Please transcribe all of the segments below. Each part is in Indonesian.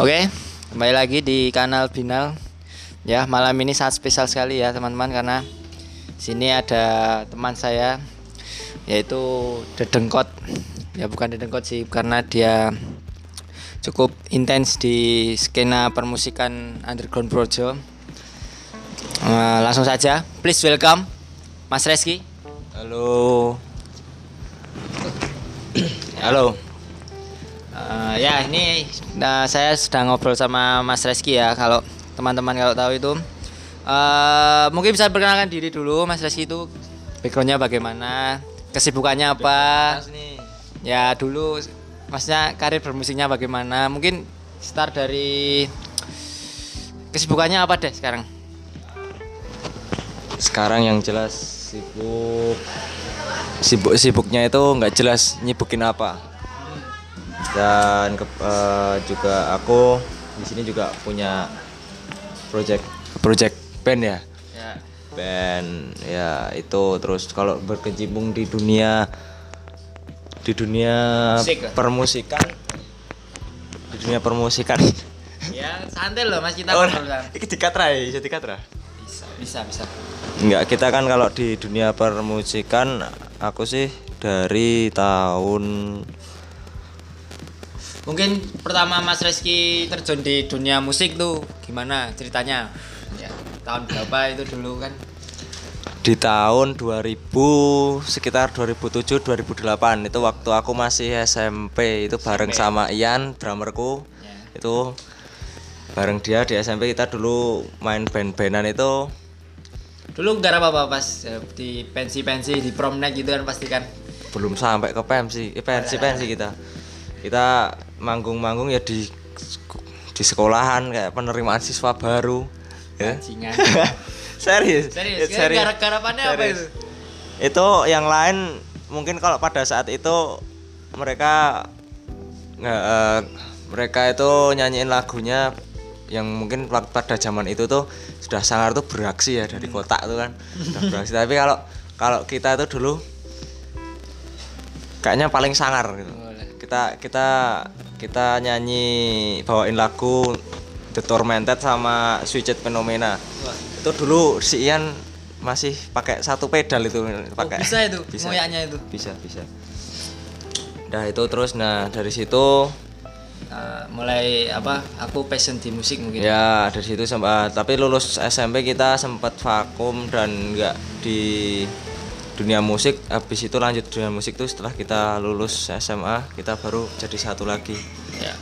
Oke, kembali lagi di kanal Binal. Ya, malam ini sangat spesial sekali ya teman-teman karena sini ada teman saya yaitu Dedengkot. Ya bukan Dedengkot sih karena dia cukup intens di skena permusikan underground Projo. Eh, langsung saja, please welcome Mas Reski. Halo. Halo. Eh, ya ini nah, saya sedang ngobrol sama Mas Reski ya. Kalau teman-teman kalau tahu itu, eh mungkin bisa perkenalkan diri dulu Mas Reski itu backgroundnya bagaimana, kesibukannya apa? Ya dulu, maksudnya karir bermusiknya bagaimana? Mungkin start dari kesibukannya apa deh sekarang? Sekarang yang jelas sibuk sibuk sibuknya itu nggak jelas nyibukin apa. Dan ke- eh, juga aku di sini juga punya project project band ya. Ya. Band ya itu terus kalau berkecimpung di dunia di dunia Musik permusikan di dunia permusikan Ya santai loh Mas kita oh, ini dikatra ya bisa dikatra Bisa, bisa, bisa. Enggak, kita kan kalau di dunia permusikan aku sih dari tahun Mungkin pertama Mas Reski terjun di dunia musik tuh gimana ceritanya? Ya, tahun berapa itu dulu kan? di tahun 2000 sekitar 2007 2008 itu waktu aku masih SMP itu bareng sama Ian drummerku. Ya. itu bareng dia di SMP kita dulu main band-bandan itu. Dulu garap apa pas eh, di pensi-pensi di prom night gitu kan pasti kan? belum sampai ke pensi eh, pensi pensi kita kita manggung-manggung ya di di sekolahan kayak penerimaan siswa baru ya. Serius? Serius, Ya, garap garapannya apa Serius. itu? itu yang lain mungkin kalau pada saat itu mereka nggak eh, mereka itu nyanyiin lagunya yang mungkin pada zaman itu tuh sudah sangar tuh beraksi ya dari kotak tuh kan. Sudah beraksi. Tapi kalau kalau kita itu dulu kayaknya paling sangar gitu. Kita kita kita nyanyi bawain lagu The Tormented sama Switched Phenomena Wah, itu dulu si Ian masih pakai satu pedal itu pakai Oh, bisa itu bisa ngoyaknya itu. bisa bisa nah itu terus nah dari situ Eh, mulai apa? Aku passion di musik mungkin. ya dari situ sempat tapi lulus SMP kita sempat vakum dan nggak di dunia musik habis itu lanjut dunia musik tuh setelah kita lulus SMA kita baru jadi satu lagi Ya.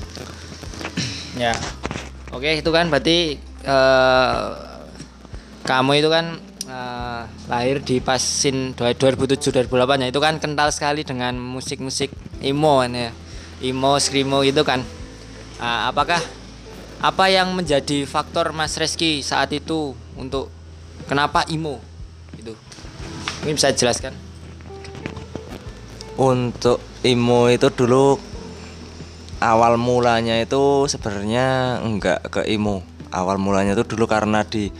ya. Oke, itu kan berarti eh kamu itu kan eh, lahir di pasin 2007 2008 ya. Itu kan kental sekali dengan musik-musik emo kan ya. Emo, screamo itu kan. Ah, apakah apa yang menjadi faktor Mas Reski saat itu untuk kenapa emo itu? Mungkin bisa jelaskan? Untuk Imo itu dulu awal mulanya itu sebenarnya enggak ke Imo. Awal mulanya itu dulu karena di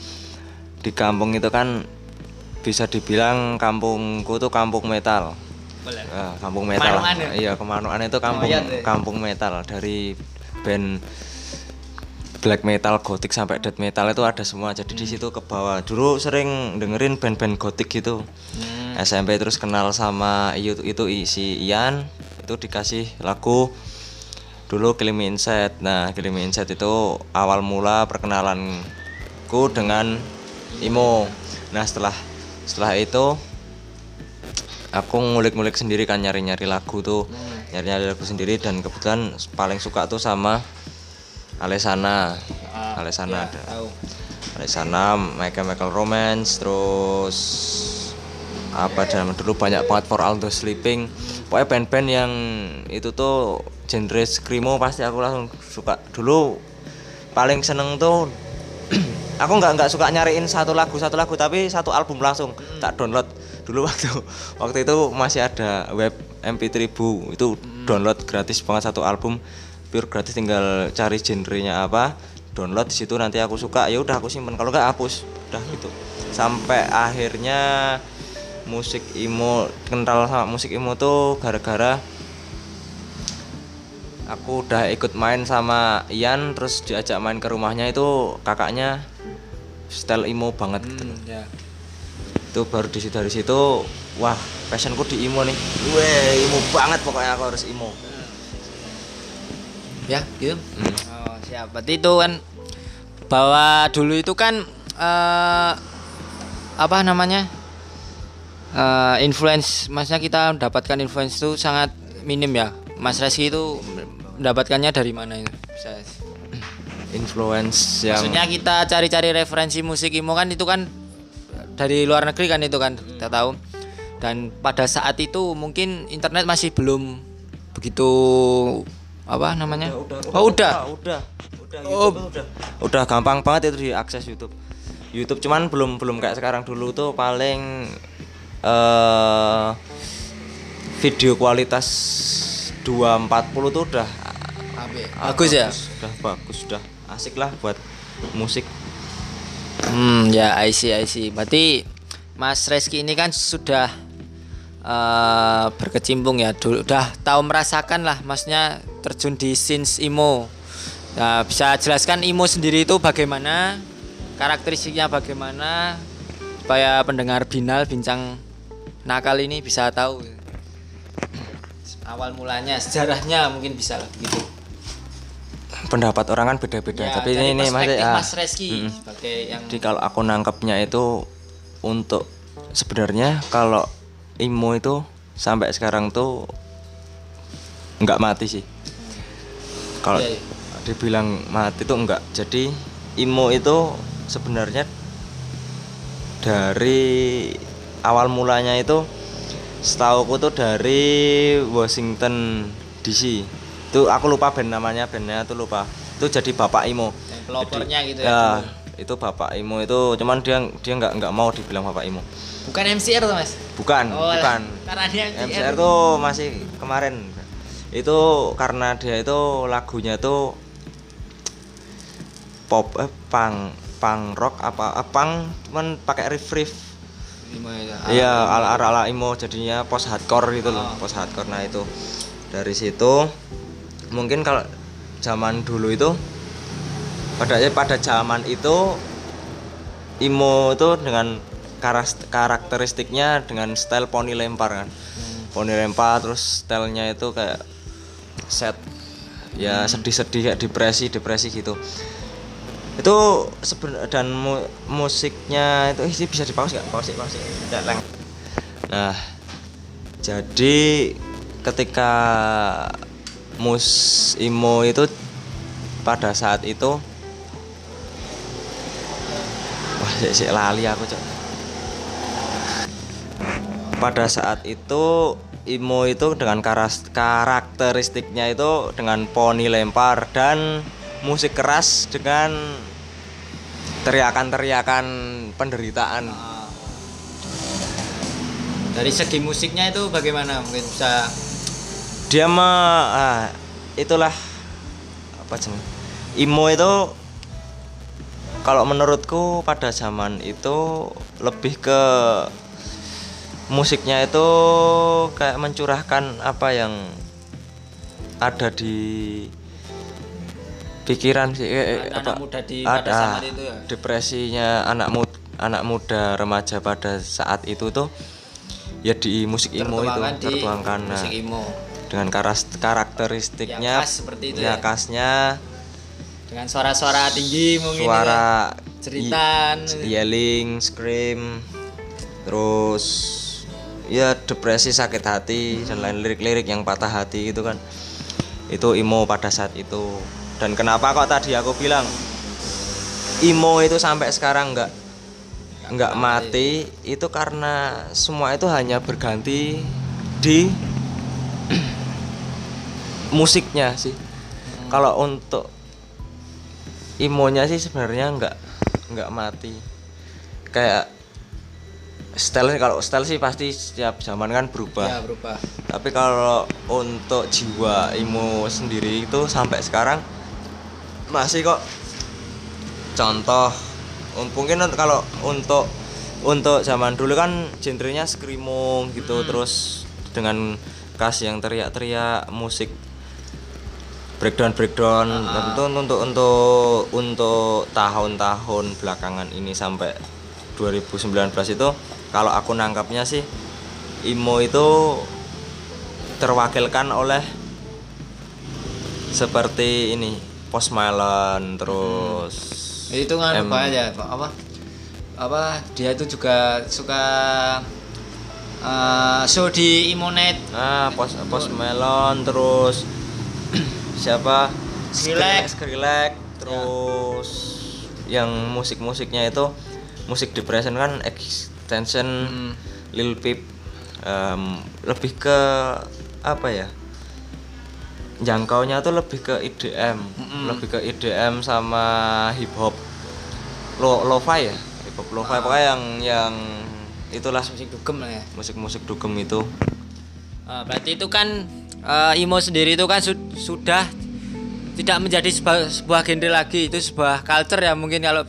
di kampung itu kan bisa dibilang kampungku tuh kampung metal. Boleh. Ah, kampung metal. Kemanuan ya? Iya, Kemanuan itu kampung ya? kampung metal dari band black metal, gothic sampai death metal itu ada semua. Jadi di situ ke bawah. Dulu sering dengerin band-band gothic gitu. Hmm. SMP terus kenal sama itu itu si Ian itu dikasih lagu dulu Kilim Inset. Nah, Kilim Inset itu awal mula perkenalanku dengan Imo. Nah, setelah setelah itu aku ngulik-ngulik sendiri kan nyari-nyari lagu tuh. Nyari-nyari lagu sendiri dan kebetulan paling suka tuh sama Alesana. Ah, Alesana ya, ada. tahu. Alexana, Michael Michael Romance, terus apa zaman dulu banyak banget For All the Sleeping. Pokoknya band-band yang itu tuh genre screamo pasti aku langsung suka. Dulu paling seneng tuh aku nggak nggak suka nyariin satu lagu satu lagu tapi satu album langsung tak download dulu waktu waktu itu masih ada web MP3 bu itu download gratis banget satu album pure gratis tinggal cari genrenya apa download di situ nanti aku suka ya udah aku simpen. Kalau nggak hapus. Udah gitu. Sampai akhirnya musik emo kental sama musik emo tuh gara-gara aku udah ikut main sama Ian terus diajak main ke rumahnya itu kakaknya style emo banget gitu. Hmm, ya. itu baru di situ dari situ wah passionku di emo nih. Weh emo banget pokoknya aku harus emo Ya, gitu. Hmm. Oh, siap. Berarti itu kan bahwa dulu itu kan eh apa namanya? eh influence maksudnya kita mendapatkan influence itu sangat minim ya. Mas Reski itu mendapatkannya dari mana itu? Bisa. influence yang Maksudnya kita cari-cari referensi musik emo kan itu kan dari luar negeri kan itu kan kita tahu. Dan pada saat itu mungkin internet masih belum begitu apa namanya? oh udah. udah udah Oh. YouTube udah udah gampang banget itu diakses YouTube YouTube cuman belum belum kayak sekarang dulu tuh paling eh video kualitas 240 tuh udah Bagus ya? udah bagus udah asik lah buat musik Hmm, ya I see, I see. Berarti Mas Reski ini kan sudah eh, berkecimpung ya, dulu udah tahu merasakan lah, masnya terjun di scenes emo. Nah, bisa jelaskan emo sendiri itu bagaimana, karakteristiknya bagaimana, supaya pendengar binal bincang nakal ini bisa tahu awal mulanya, sejarahnya mungkin bisa lah gitu. pendapat orang kan beda-beda Ya, tapi ini Mas Reski mm-mm. sebagai yang Jadi kalau aku nangkepnya itu untuk sebenarnya kalau imo itu sampai sekarang tuh nggak mati sih. Kalau Iya, iya. dibilang mati tuh enggak. Jadi imo itu sebenarnya dari awal mulanya itu setauku tuh dari Washington DC. Itu aku lupa band namanya, bandnya tuh lupa. Itu jadi bapak imo. pelopornya gitu ya. Ya. Itu Bapak Imo itu cuman dia dia nggak nggak mau dibilang Bapak Imo. Bukan MCR tuh, Mas. Bukan, Oh, bukan. Karena dia MCR tuh masih kemarin. Itu karena dia itu lagunya tuh pop eh, punk punk rock apa eh, cuman pakai riff riff. Iya, ala ala ala emo jadinya post hardcore gitu loh, Oh. post hardcore. Nah, itu dari situ mungkin kalau zaman dulu itu pada pada zaman itu emo itu dengan karakteristiknya dengan style poni lempar kan. Poni lempar terus stylenya itu kayak set ya sedih-sedih kayak depresi depresi gitu. Itu seben dan mu- musiknya itu ih, bisa dipaus nggak? Paus paus Nggak, Leng. nah jadi ketika mus imo itu pada saat itu sik sik lali aku cok. Pada saat itu imo itu dengan karakteristiknya itu dengan poni lempar dan musik keras dengan teriakan-teriakan penderitaan. Dari segi musiknya itu bagaimana? Mungkin bisa dia mah ah, itulah apa sih imo itu kalau menurutku pada zaman itu lebih ke musiknya itu kayak mencurahkan apa yang ada di pikiran sih eh, anak apa muda di pada ada saat itu ya. depresinya anak muda anak muda remaja pada saat itu tuh ya di musik emo itu tertuangkan nah, musik emo dengan karakteristiknya Yang khas seperti itu ya ya. khasnya dengan suara-suara tinggi mungkin suara itu ya. Ceritan. y- yelling scream terus ya depresi sakit hati dan lain lirik-lirik yang patah hati itu kan itu emo pada saat itu dan kenapa kok tadi aku bilang emo itu sampai sekarang nggak nggak mati itu karena semua itu hanya berganti di musiknya sih kalau untuk imonya sih sebenarnya nggak nggak mati. Kayak style kalau style sih pasti setiap zaman kan berubah. Ya berubah. Tapi kalau untuk jiwa imo sendiri itu sampai sekarang masih kok. Contoh mungkin kalau untuk untuk zaman dulu kan genrenya screamo gitu terus dengan kas yang teriak-teriak musik breakdown breakdown tentu untuk untuk untuk tahun-tahun belakangan ini sampai 2019 itu kalau aku nangkapnya sih emo itu terwakilkan oleh seperti ini Post Malone terus itu kan apa aja apa? Apa dia itu juga suka eh, show di Imonet. Ah Post Post Malone terus siapa? Skrillex. Skrillex terus yang musik-musiknya itu musik depression kan extension Mm. Lil Peep em, lebih ke apa ya? Jangkaunya tuh lebih ke IDM lebih ke IDM sama hip hop. Lo lo-fi ya? Hip hop lo-fi. Pokoknya yang yang itulah musik dugem lah ya. musik-musik dugem itu. Eh, berarti itu kan eh, emo sendiri itu kan sud- sudah tidak menjadi sebuah, sebuah genre lagi. Itu sebuah culture ya mungkin kalau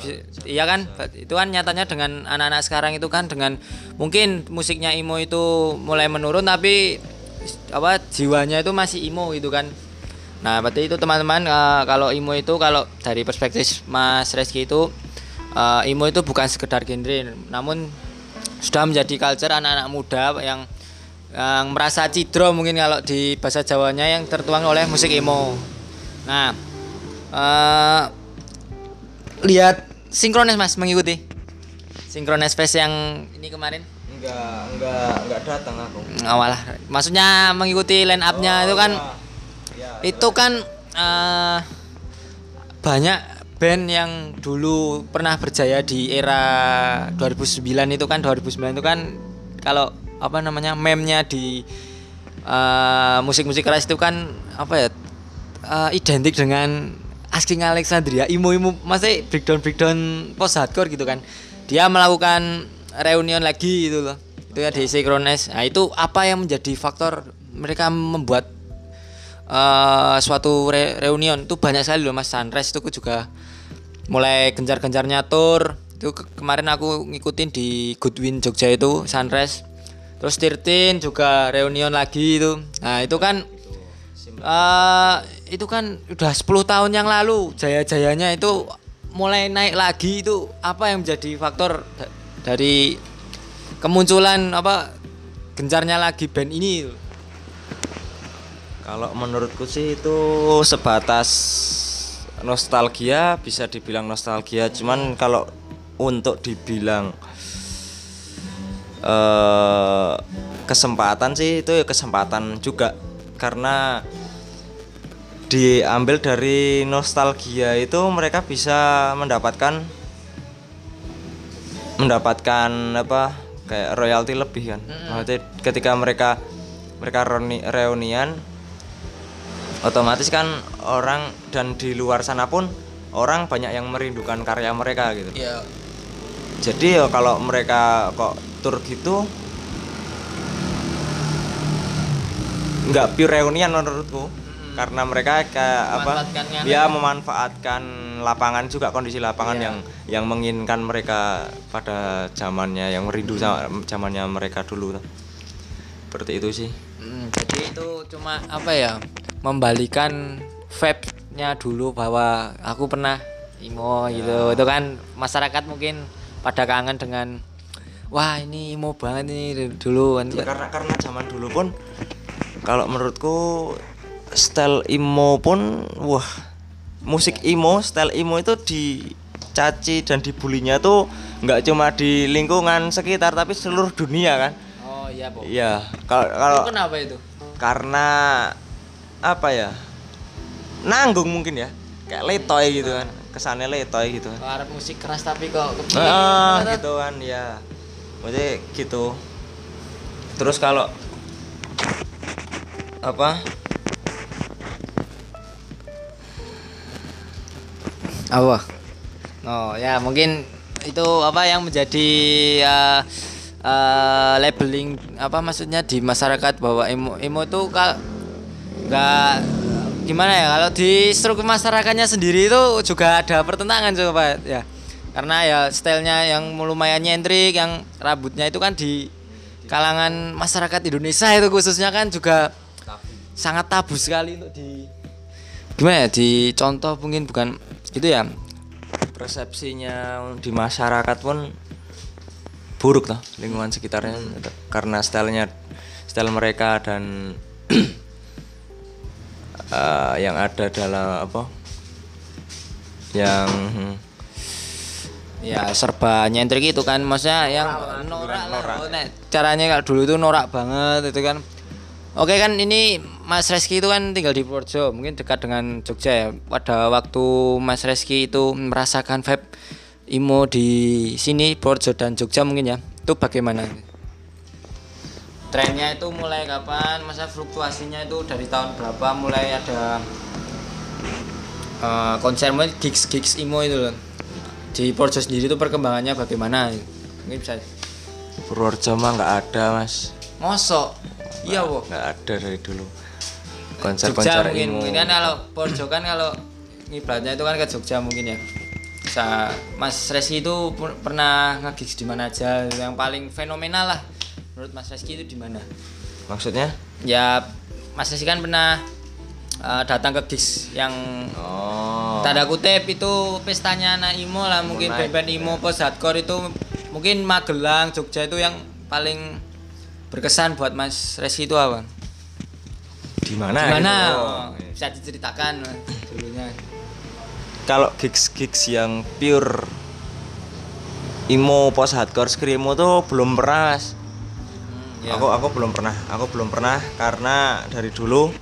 iya kan? Itu kan nyatanya dengan anak-anak sekarang itu kan dengan mungkin musiknya emo itu mulai menurun tapi apa jiwanya itu masih emo gitu kan. Nah berarti itu teman-teman eh, kalau emo itu kalau dari perspektif Mas Reski itu eh, emo itu bukan sekedar genre namun sudah menjadi culture anak-anak muda yang yang merasa cidro mungkin kalau di bahasa Jawanya yang tertuang oleh musik emo. Nah, eh lihat sinkronis mas mengikuti? Sinkronis fest yang ini kemarin? Enggak enggak enggak datang aku. Awal maksudnya mengikuti line up-nya itu kan ya itu kan eh, banyak band yang dulu pernah berjaya di era 2009 itu kan 2009 itu kan kalau apa namanya meme-nya di eh, musik-musik keras itu kan apa ya eh, identik dengan Asking Alexandria. Imo-imo masih breakdown breakdown post hardcore gitu kan. Dia melakukan reunion lagi gitu loh. Itu ya di Synchronize nah itu apa yang menjadi faktor mereka membuat eh suatu re- reunion? Itu banyak sekali loh mas. Sunrise itu juga mulai gencar-gencarnya tour. Itu ke- kemarin aku ngikutin di Goodwin Jogja itu Sunrise terus Tirtin juga reunion lagi itu. Nah itu kan eh itu kan udah 10 tahun yang lalu. Jaya-jayanya itu mulai naik lagi itu. Apa yang menjadi faktor da- dari kemunculan apa gencarnya lagi band ini? Kalau menurutku sih itu sebatas nostalgia bisa dibilang nostalgia. Cuman kalau untuk dibilang eh kesempatan sih itu ya kesempatan juga. Karena diambil dari nostalgia itu mereka bisa mendapatkan mendapatkan apa kayak royalti lebih kan. Maksudnya ketika mereka mereka reuni- reunian otomatis kan orang dan di luar sana pun orang banyak yang merindukan karya mereka gitu. Ya. Jadi ya kalau mereka kok tur gitu nggak pure reunian menurutku. Karena mereka kayak apa? Yang ya memanfaatkan lapangan juga kondisi lapangan Iya. yang yang menginginkan mereka pada zamannya yang merindu sama zamannya mereka dulu. Seperti itu sih. Hmm, jadi itu cuma apa ya? Membalikan vibe-nya dulu bahwa aku pernah imo gitu. Itu kan masyarakat mungkin pada kangen dengan wah ini imo banget ini dulu kan Ya, karena karena zaman dulu pun kalau menurutku style emo pun wah musik emo style emo itu dicaci dan dibulinya tuh nggak cuma di lingkungan sekitar tapi seluruh dunia kan? Oh iya po iya kalau kalau kenapa itu? karena apa ya nanggung mungkin ya kayak letoy gitu kan? Kesannya letoy gitu kan? Arab musik keras tapi kok kepilih Ah, gitu. gitu kan ya. Maksudnya gitu. Terus kalau apa? apa oh ya mungkin itu apa yang menjadi uh, uh, labeling apa maksudnya di masyarakat bahwa emo emo itu kal nggak gimana ya kalau di struktur masyarakatnya sendiri itu juga ada pertentangan coba ya karena ya stylenya yang lumayan nyentrik yang rambutnya itu kan di kalangan masyarakat Indonesia itu khususnya kan juga sangat tabu sekali untuk di gimana ya dicontoh mungkin bukan itu ya persepsinya di masyarakat pun buruk lah lingkungan sekitarnya karena stylenya style mereka dan eh, yang ada dalam apa yang ya serba nyentrik itu kan maksudnya yang norak Oh, nek caranya kalau dulu itu norak banget itu kan. Oke kan ini Mas Reski itu kan tinggal di Purworejo mungkin dekat dengan Jogja ya. Pada waktu Mas Reski itu merasakan vibe imo di sini Purworejo dan Jogja mungkin ya. Itu bagaimana? Trennya itu mulai kapan? Masa fluktuasinya itu dari tahun berapa? Mulai ada eh, konser mulai gigs gigs imo itu loh di Purworejo sendiri itu perkembangannya bagaimana? Mungkin bisa Purworejo mah nggak ada mas. Mosok? Iya wo nggak ada dari dulu. Jogja konser-konser mungkin imo mungkin kan kalau Purworejo kan kalau ngiblatnya itu kan ke Jogja mungkin ya. Sa Mas Reski itu pernah nge-gigs di mana aja? Yang paling fenomenal lah. Menurut Mas Reski itu di mana? Maksudnya? Ya Mas Reski kan pernah eh, datang ke gigs yang oh tanda kutip itu pestanya anak imo lah mungkin band-band imo post hardcore itu mungkin Magelang Jogja itu yang paling berkesan buat Mas Reski itu apa? di mana Gimana? gitu? Oh, bisa diceritakan dulunya. kalau gigs gigs yang pure emo post hardcore screamo tuh belum pernah mas ya. aku aku belum pernah aku belum pernah karena dari dulu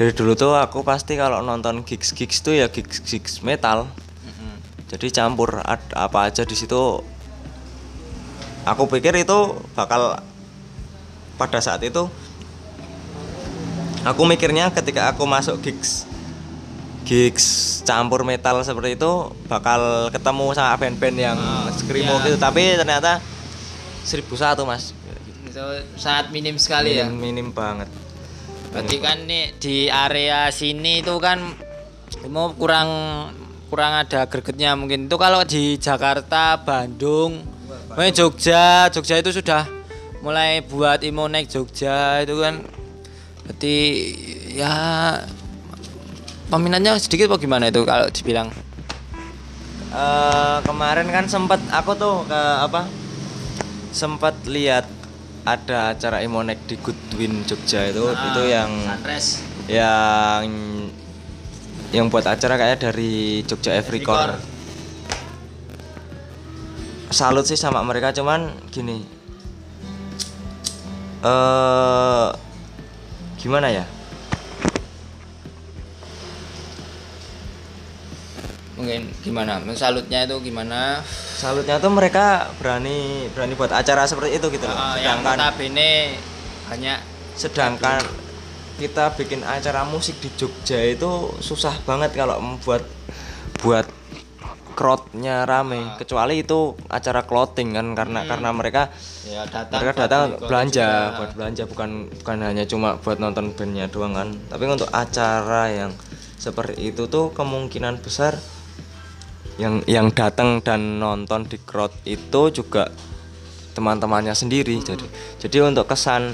dari dulu tuh aku pasti kalau nonton gigs gigs tuh ya gigs gigs metal jadi campur ad- apa aja di situ aku pikir itu bakal pada saat itu aku mikirnya ketika aku masuk gigs gigs campur metal seperti itu bakal ketemu sama band-band yang screamo iya. gitu. Tapi ternyata 1001 mas. Itu sangat minim sekali ya. minim, minim banget Berarti kan nih di area sini itu kan mau kurang kurang ada gregetnya mungkin. Itu kalau di Jakarta, Bandung, mungkin Jogja, Jogja itu sudah mulai buat imo naik Jogja itu kan. Berarti ya peminatnya sedikit apa gimana itu kalau dibilang? Eh, kemarin kan sempat aku tuh ke apa? Sempat lihat ada acara Imonek di Goodwin Jogja itu itu yang Sunrise yang yang buat acara kayak dari Jogja Every Core. Salut sih sama mereka cuman gini. Eh gimana ya? Mungkin gimana? Salutnya itu gimana? Salutnya tuh mereka berani berani buat acara seperti itu gitu loh. Yang Sedangkan notabene banyak sedangkan kita bikin acara musik di Jogja itu susah banget kalau membuat buat crowdnya rame. Kecuali itu acara clothing kan karena karena mereka ya datang mereka datang belanja juga. buat belanja bukan bukan hanya cuma buat nonton bandnya doang kan. Tapi untuk acara yang seperti itu tuh kemungkinan besar yang yang datang dan nonton di crowd itu juga teman-temannya sendiri. Jadi jadi untuk kesan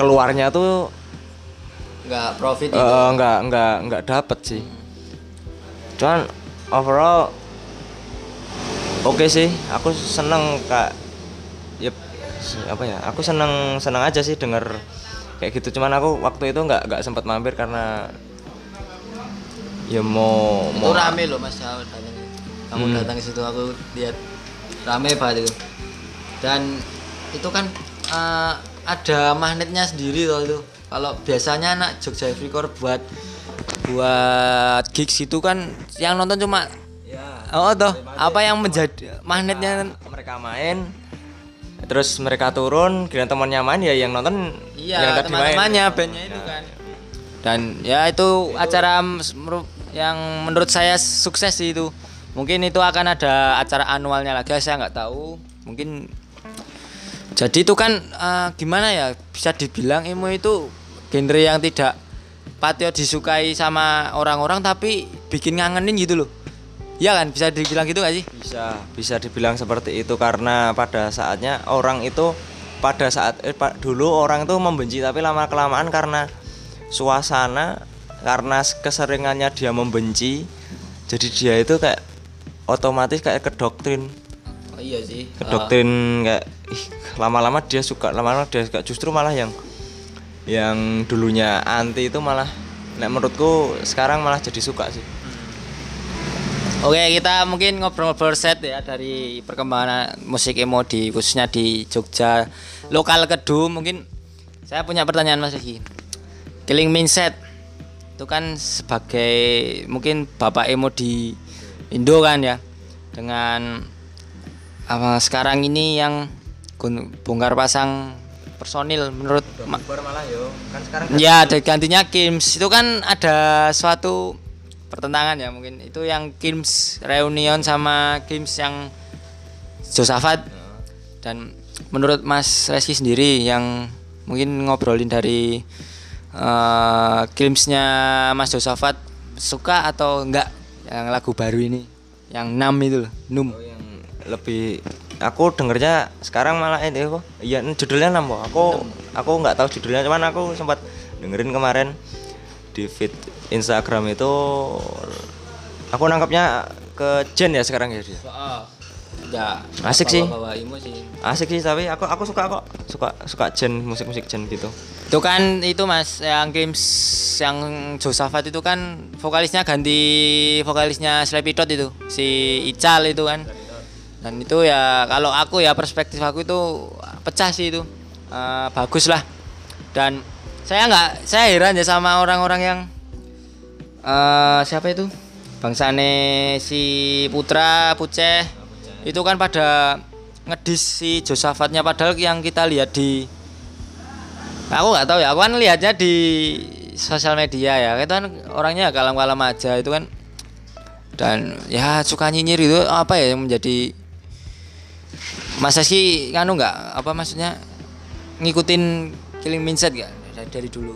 keluarnya tuh nggak profit itu? eh, nggak nggak nggak dapet sih. Cuman overall oke sih. Aku seneng kak. Yep. Apa ya? Aku seneng seneng aja sih denger kayak gitu. Cuman aku waktu itu nggak nggak sempat mampir karena ya mau itu mau. rame loh mas datang kamu Hmm. datang ke situ aku lihat rame banget itu. Dan itu kan eh, ada magnetnya sendiri loh itu. Kalau biasanya anak Jogja Evercore buat buat gigs itu kan yang nonton cuma ya. Oh toh. Apa yang menjadi magnetnya? Mereka main terus mereka turun kira temannya main ya yang nonton yang iya tadi main. teman-temannya bandnya itu kan. Dan ya itu acara m- meru- yang menurut saya sukses sih itu. Mungkin itu akan ada acara anualnya lagi saya nggak tahu. Mungkin jadi itu kan eh, gimana ya bisa dibilang emo itu genre yang tidak patio disukai sama orang-orang tapi bikin ngangenin gitu loh. Iya kan bisa dibilang gitu gak sih? Bisa bisa dibilang seperti itu karena pada saatnya orang itu pada saat eh, dulu orang itu membenci tapi lama kelamaan karena suasana karena keseringannya dia membenci jadi dia itu kayak otomatis kayak ke doktrin oh iya sih. Ke doktrin kayak ih, lama-lama dia suka lama-lama dia suka justru malah yang yang dulunya anti itu malah nek menurutku sekarang malah jadi suka sih. Oke kita mungkin ngobrol-ngobrol set ya dari perkembangan musik emo di khususnya di Jogja lokal Kedu. Mungkin saya punya pertanyaan Mas Riki Killing Mindset itu kan sebagai mungkin bapak emo di Indo kan ya dengan apa sekarang ini yang bongkar pasang personil menurut Ma- malah yo kan sekarang Ya, ada gantinya Kims. Itu kan ada suatu pertentangan ya mungkin. Itu yang Kims reunion sama Kims yang Josafat. Dan menurut Mas Reski sendiri yang mungkin ngobrolin dari eh Kimsnya Mas Josafat suka atau enggak yang lagu baru ini? Yang Nam itu loh, Num. Oh, yang lebih aku dengernya sekarang malah ini kok iya judulnya enam kok aku aku nggak tahu judulnya cuman aku sempat dengerin kemarin di feed Instagram itu aku nangkapnya ke Jen ya sekarang ya dia Ya, Asik sih. bawa imo sih. asik sih tapi aku aku suka kok suka suka Jen musik musik Jen gitu Itu kan itu Mas yang games yang Josafat itu kan vokalisnya ganti vokalisnya Slepidot itu si Ical itu kan. Dan itu ya kalau aku ya perspektif aku itu pecah sih itu. Eh, bagus lah. Dan saya nggak saya heran ya sama orang-orang yang eh siapa itu? Bangsane si Putra, Puceh. Itu kan pada ngedis si Josafatnya padahal yang kita lihat di aku nggak tahu ya aku kan lihatnya di sosial media ya. Itu kan orangnya kalem-kalem aja itu kan. Dan ya suka nyinyir itu apa ya yang menjadi masa sih kanu nggak? Apa maksudnya? Ngikutin killing mindset gak dari, dari dulu.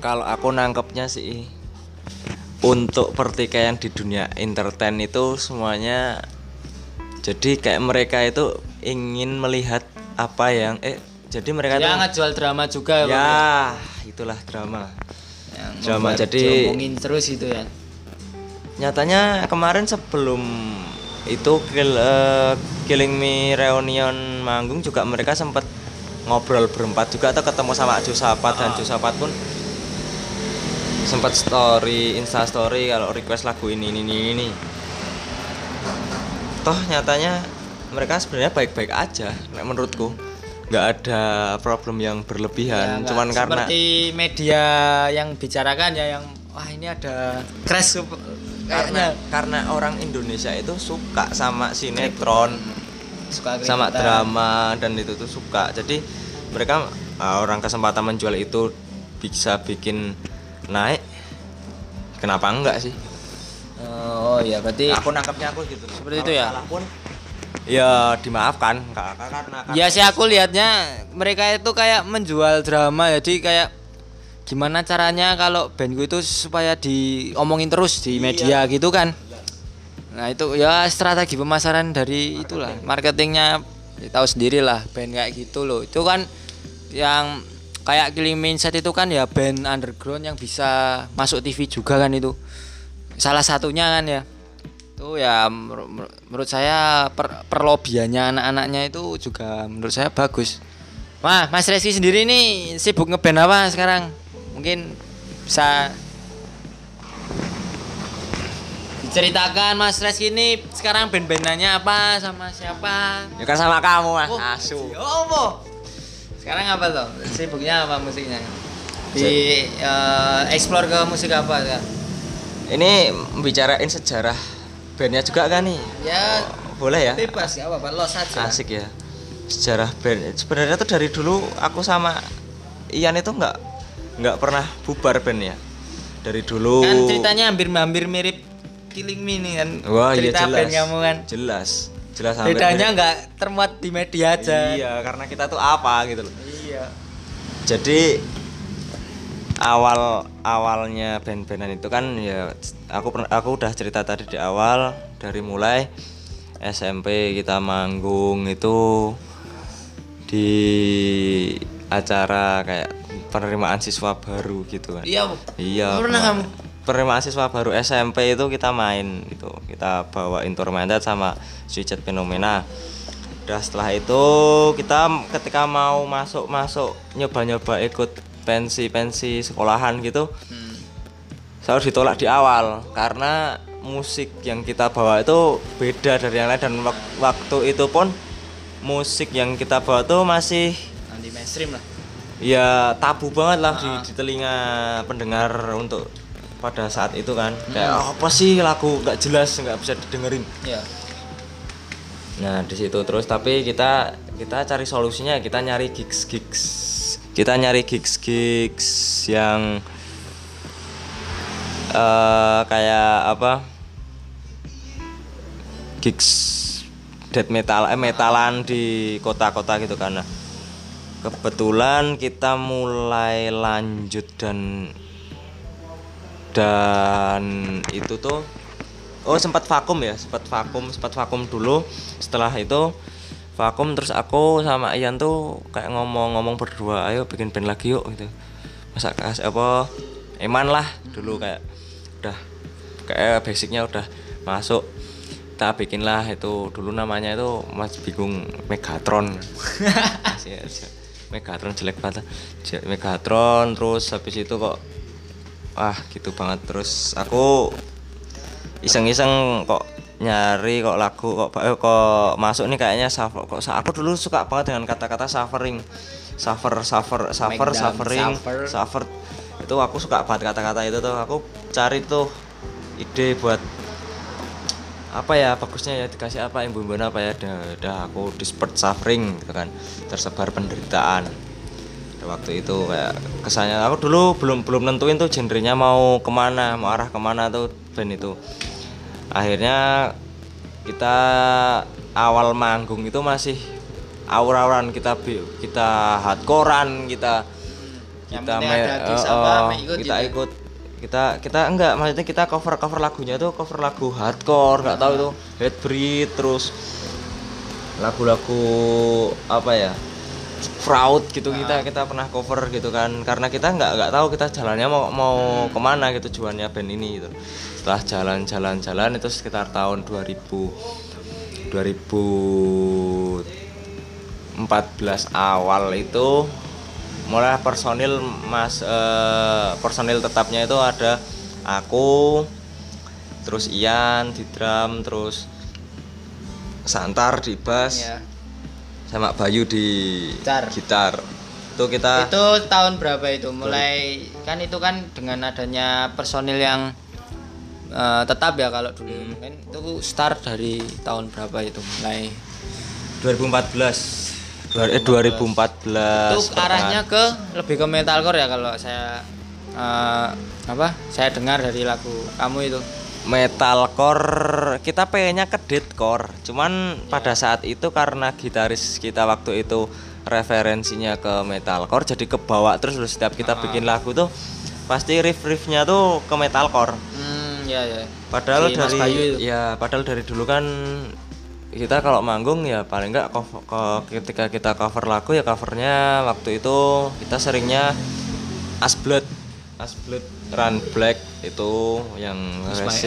Kalau aku nangkepnya sih untuk pertikaian di dunia entertain itu semuanya jadi kayak mereka itu ingin melihat apa yang eh jadi mereka ya ngejual drama juga Bang. ya itulah drama yang drama, jadi- diomongin terus itu ya nyatanya kemarin sebelum itu kill, eh, Killing Me reunion manggung juga mereka sempat ngobrol berempat juga atau ketemu sama Josapat dan Josapat pun sempat story insta story kalau request lagu ini ini ini, ini. Toh nyatanya mereka sebenarnya baik-baik aja menurutku. Nggak ada problem yang Ya, berlebihan nggak. cuman karena seperti media yang bicarakan ya yang wah ini ada crash karena kayaknya. karena orang Indonesia itu suka sama sinetron suka sama drama dan itu tuh suka. Jadi mereka uh, orang kesempatan menjual itu bisa bikin naik. Kenapa enggak sih oh iya berarti aku nangkapnya aku gitu. Seperti Kalau itu ya? salah pun ya dimaafkan karena ya sih aku lihatnya mereka itu kayak menjual drama jadi kayak gimana caranya kalau bandku itu supaya diomongin terus di media gitu kan? Nah itu ya strategi pemasaran dari itulah marketingnya ya, tahu sendiri lah band kayak gitu loh. Itu kan yang kayak Killing Mindset itu kan ya band underground yang bisa masuk TV juga kan itu salah satunya kan ya. Itu ya menurut saya per, perlobiannya anak-anaknya itu juga menurut saya bagus. Wah Mas Reski sendiri ini sibuk ngeband apa sekarang? Mungkin bisa diceritakan Mas Reski ini sekarang band-bandannya apa sama siapa? Ya kan sama kamu mas. Oh, asu. oh, apa? sekarang apa tuh sibuknya apa musiknya? Di eh, explore ke musik apa ya ini bicarain sejarah bandnya juga kan nih? Ya boleh ya? bebas ya apa los aja asik ya. Sejarah band. Sebenarnya tuh dari dulu aku sama Ian itu nggak nggak pernah bubar band ya dari dulu kan ceritanya hampir-hampir mirip Killing Me nih kan. Wah iya jelas band kamu kan. Jelas. Jelas hampir bedanya nggak termuat di media aja. Iya karena kita tuh apa gitu loh. Iya. Jadi awal awalnya band-bandan itu kan ya aku pernah aku udah cerita tadi di awal dari mulai SMP kita manggung itu di acara kayak penerimaan siswa baru gitu kan Iya. Iya. Pernah kamu? Penerimaan siswa baru SMP itu kita main gitu. Kita bawain Tormented sama Switched Phenomena. Udah setelah itu kita ketika mau masuk-masuk nyoba-nyoba ikut pensi-pensi sekolahan gitu Hmm. selalu ditolak di awal karena musik yang kita bawa itu beda dari yang lain dan wak- waktu itu pun musik yang kita bawa tuh masih Anti mainstream lah. ya tabu banget lah di, Ah. di telinga pendengar untuk pada saat itu kan kayak "Oh, apa sih lagu nggak jelas nggak bisa didengerin Iya. nah di situ terus tapi kita kita cari solusinya kita nyari gigs gigs kita nyari gigs gigs yang eh kayak apa? Gigs death metal eh metalan di kota-kota gitu nah, kebetulan kita mulai lanjut dan dan itu tuh oh sempat vakum ya sempat vakum sempat vakum dulu. Setelah itu vakum terus aku sama Ian tuh kayak ngomong-ngomong berdua ayo bikin band lagi yuk gitu. Masa kas apa eman lah dulu kayak udah kayak basicnya udah masuk. Kita bikin lah itu dulu namanya itu mas bingung Megatron. Masih aja. Megatron jelek banget. Megatron terus habis itu kok wah gitu banget. Terus aku iseng-iseng kok nyari kok lagu kok eh, kok masuk nih kayaknya suffer kok aku dulu suka banget dengan kata-kata suffering. Suffer suffer suffer Make suffering suffer. suffer. Itu aku suka banget kata-kata itu tuh. Aku cari tuh ide buat apa ya bagusnya ya dikasih apa yang bumbu apa ya. Udah, udah aku dispersed suffering gitu kan. Tersebar penderitaan. Waktu itu kayak kesannya aku dulu belum belum nentuin tuh genrenya mau ke mana mau arah ke mana tuh band itu akhirnya kita awal manggung itu masih aur-auran kita kita hardcorean kita kita me- eh, me ikut kita gitu. ikut. Kita kita enggak maksudnya kita cover cover lagunya tuh cover lagu hardcore nggak tahu itu Headbreed terus lagu-lagu apa ya fraud gitu kita kita pernah cover gitu kan. Karena kita nggak nggak tahu kita jalannya mau mau ke mana gitu juannya band ini gitu. Setelah jalan-jalan-jalan itu sekitar tahun 2000 2014 awal itu mulai personil mas eh, personil tetapnya itu ada aku terus Ian di drum terus Santar di bass. Iya. Sama Bayu di Gitar. gitar. Itu kita Itu tahun berapa itu? Mulai kan itu kan dengan adanya personil yang eh, tetap ya kalau dulu Hmm. mungkin itu start dari tahun berapa itu? Mulai 2014 Dua- eh, 2014 itu arahnya ke lebih ke metalcore ya kalau saya eh, apa? Saya dengar dari lagu kamu itu metalcore kita pengennya ke deathcore cuman pada saat itu karena gitaris kita waktu itu referensinya ke metalcore jadi kebawa terus loh setiap kita bikin lagu tuh pasti riff-riffnya tuh ke metalcore. Hmm ya ya padahal Si dari ya padahal dari dulu kan kita kalau manggung ya paling enggak cover, ko- ketika kita cover lagu ya covernya waktu itu kita seringnya Asblood Asblood Run Black itu yang Miss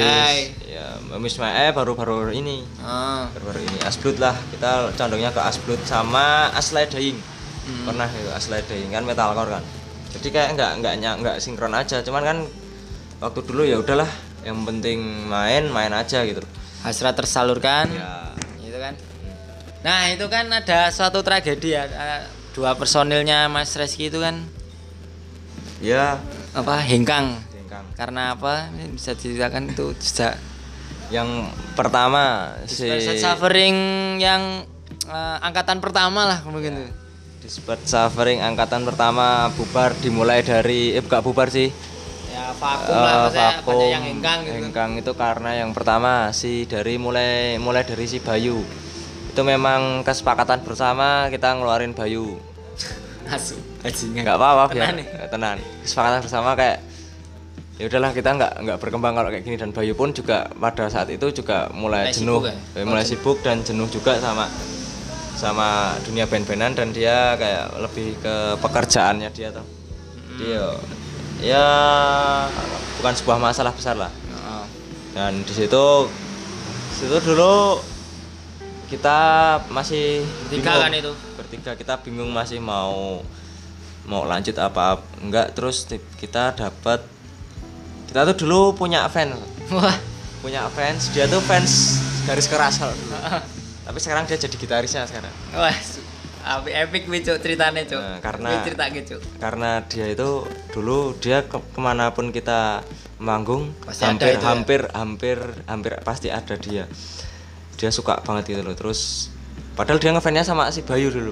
ya Miss My Eye baru-baru ini. Ah. Baru-baru ini. Asblood lah. Kita condongnya ke Asblood sama Aslay Dying Hmm. pernah itu Aslay Dying kan metalcore kan. Jadi kayak nggak nggak nggak sinkron aja. Cuman kan waktu dulu ya udahlah yang penting main main aja gitu. Hasrat tersalurkan. Ya. Itu kan. Nah itu kan ada suatu tragedi ya. Eh, dua personilnya Mas Reski itu kan. Ya apa hengkang. Jengkang. karena apa? Ini bisa diceritakan itu sejak yang pertama si suffering yang eh, angkatan pertama lah mungkin tuh Dispersed Suffering angkatan pertama bubar dimulai dari eh bukan bubar sih. Ya vakum lah maksudnya vakum. banyak yang hengkang gitu. Hengkang itu karena yang pertama si dari mulai mulai dari si Bayu. Itu memang kesepakatan bersama kita ngeluarin Bayu asu bajingan nggak apa-apa biar Tenan nih. tenan kesepakatan bersama kayak ya udahlah kita nggak nggak berkembang kalau kayak gini dan Bayu pun juga pada saat itu juga mulai, Mulai jenuh sibuk ya? Eh, mulai sibuk dan jenuh juga sama sama dunia band-bandan dan dia kayak lebih ke pekerjaannya dia tuh jadi ya ya bukan sebuah masalah besar lah Oh. dan di situ situ dulu kita masih Bertiga bingung. kan itu? Bertiga kita bingung masih mau mau lanjut apa enggak terus kita dapat kita tuh dulu punya fans Wah. punya fans dia tuh fans garis keras tapi sekarang dia jadi gitarisnya sekarang Wah. Api epic wi cuk ceritanya cuk. Nah, karena- cerita gitu. karena dia itu dulu dia ke, ke mana pun kita manggung Pasti hampir itu ya? hampir hampir hampir pasti ada dia dia suka banget gitu loh terus padahal dia ngefansnya sama si Bayu dulu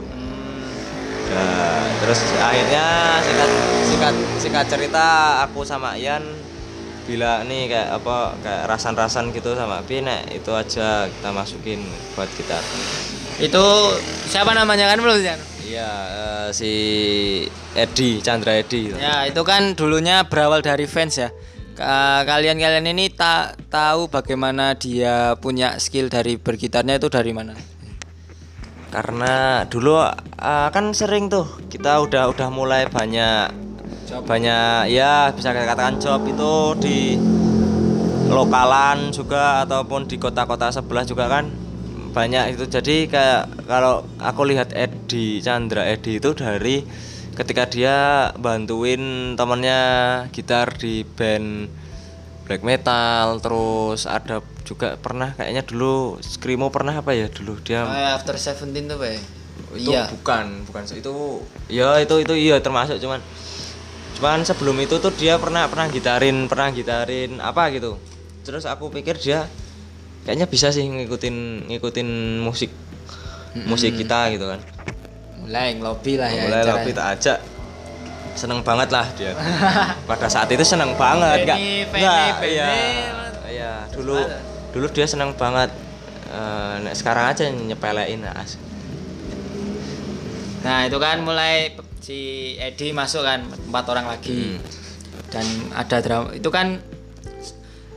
Nah, terus akhirnya singkat singkat singkat cerita aku sama Ian bila nih kayak apa kayak rasan-rasan gitu sama Pi nek itu aja kita masukin buat kita Itu siapa namanya kan belum Jan? iya eh, si Edi Chandra Edi gitu. Ya, itu kan dulunya berawal dari fans ya. Ka- Kalian-kalian ini tak tahu bagaimana dia punya skill dari bergitarnya itu dari mana? Karena dulu eh, kan sering tuh kita udah udah mulai banyak banyak ya bisa katakan job itu di lokalan juga ataupun di kota-kota sebelah juga kan banyak itu. Jadi kayak kalau aku lihat Edi Chandra Edi itu dari ketika dia bantuin temennya gitar di band black metal terus ada juga pernah kayaknya dulu Screamo pernah apa ya dulu dia Ah, After Seventeen tuh, Pak. itu Iya. bukan bukan itu ya itu itu iya termasuk cuman cuman sebelum itu tuh dia pernah pernah gitarin pernah gitarin apa gitu terus aku pikir dia kayaknya bisa sih ngikutin ngikutin musik musik kita gitu kan Mulai ngelobi lah ya. mulai caranya. lebih tak ajak seneng banget lah dia pada saat itu seneng banget nggak nggak iya iya dulu dulu dia seneng banget nek sekarang aja nyepelein as Nah, itu kan mulai si Edi masuk kan empat orang lagi. Hmm. Dan ada drama. Itu kan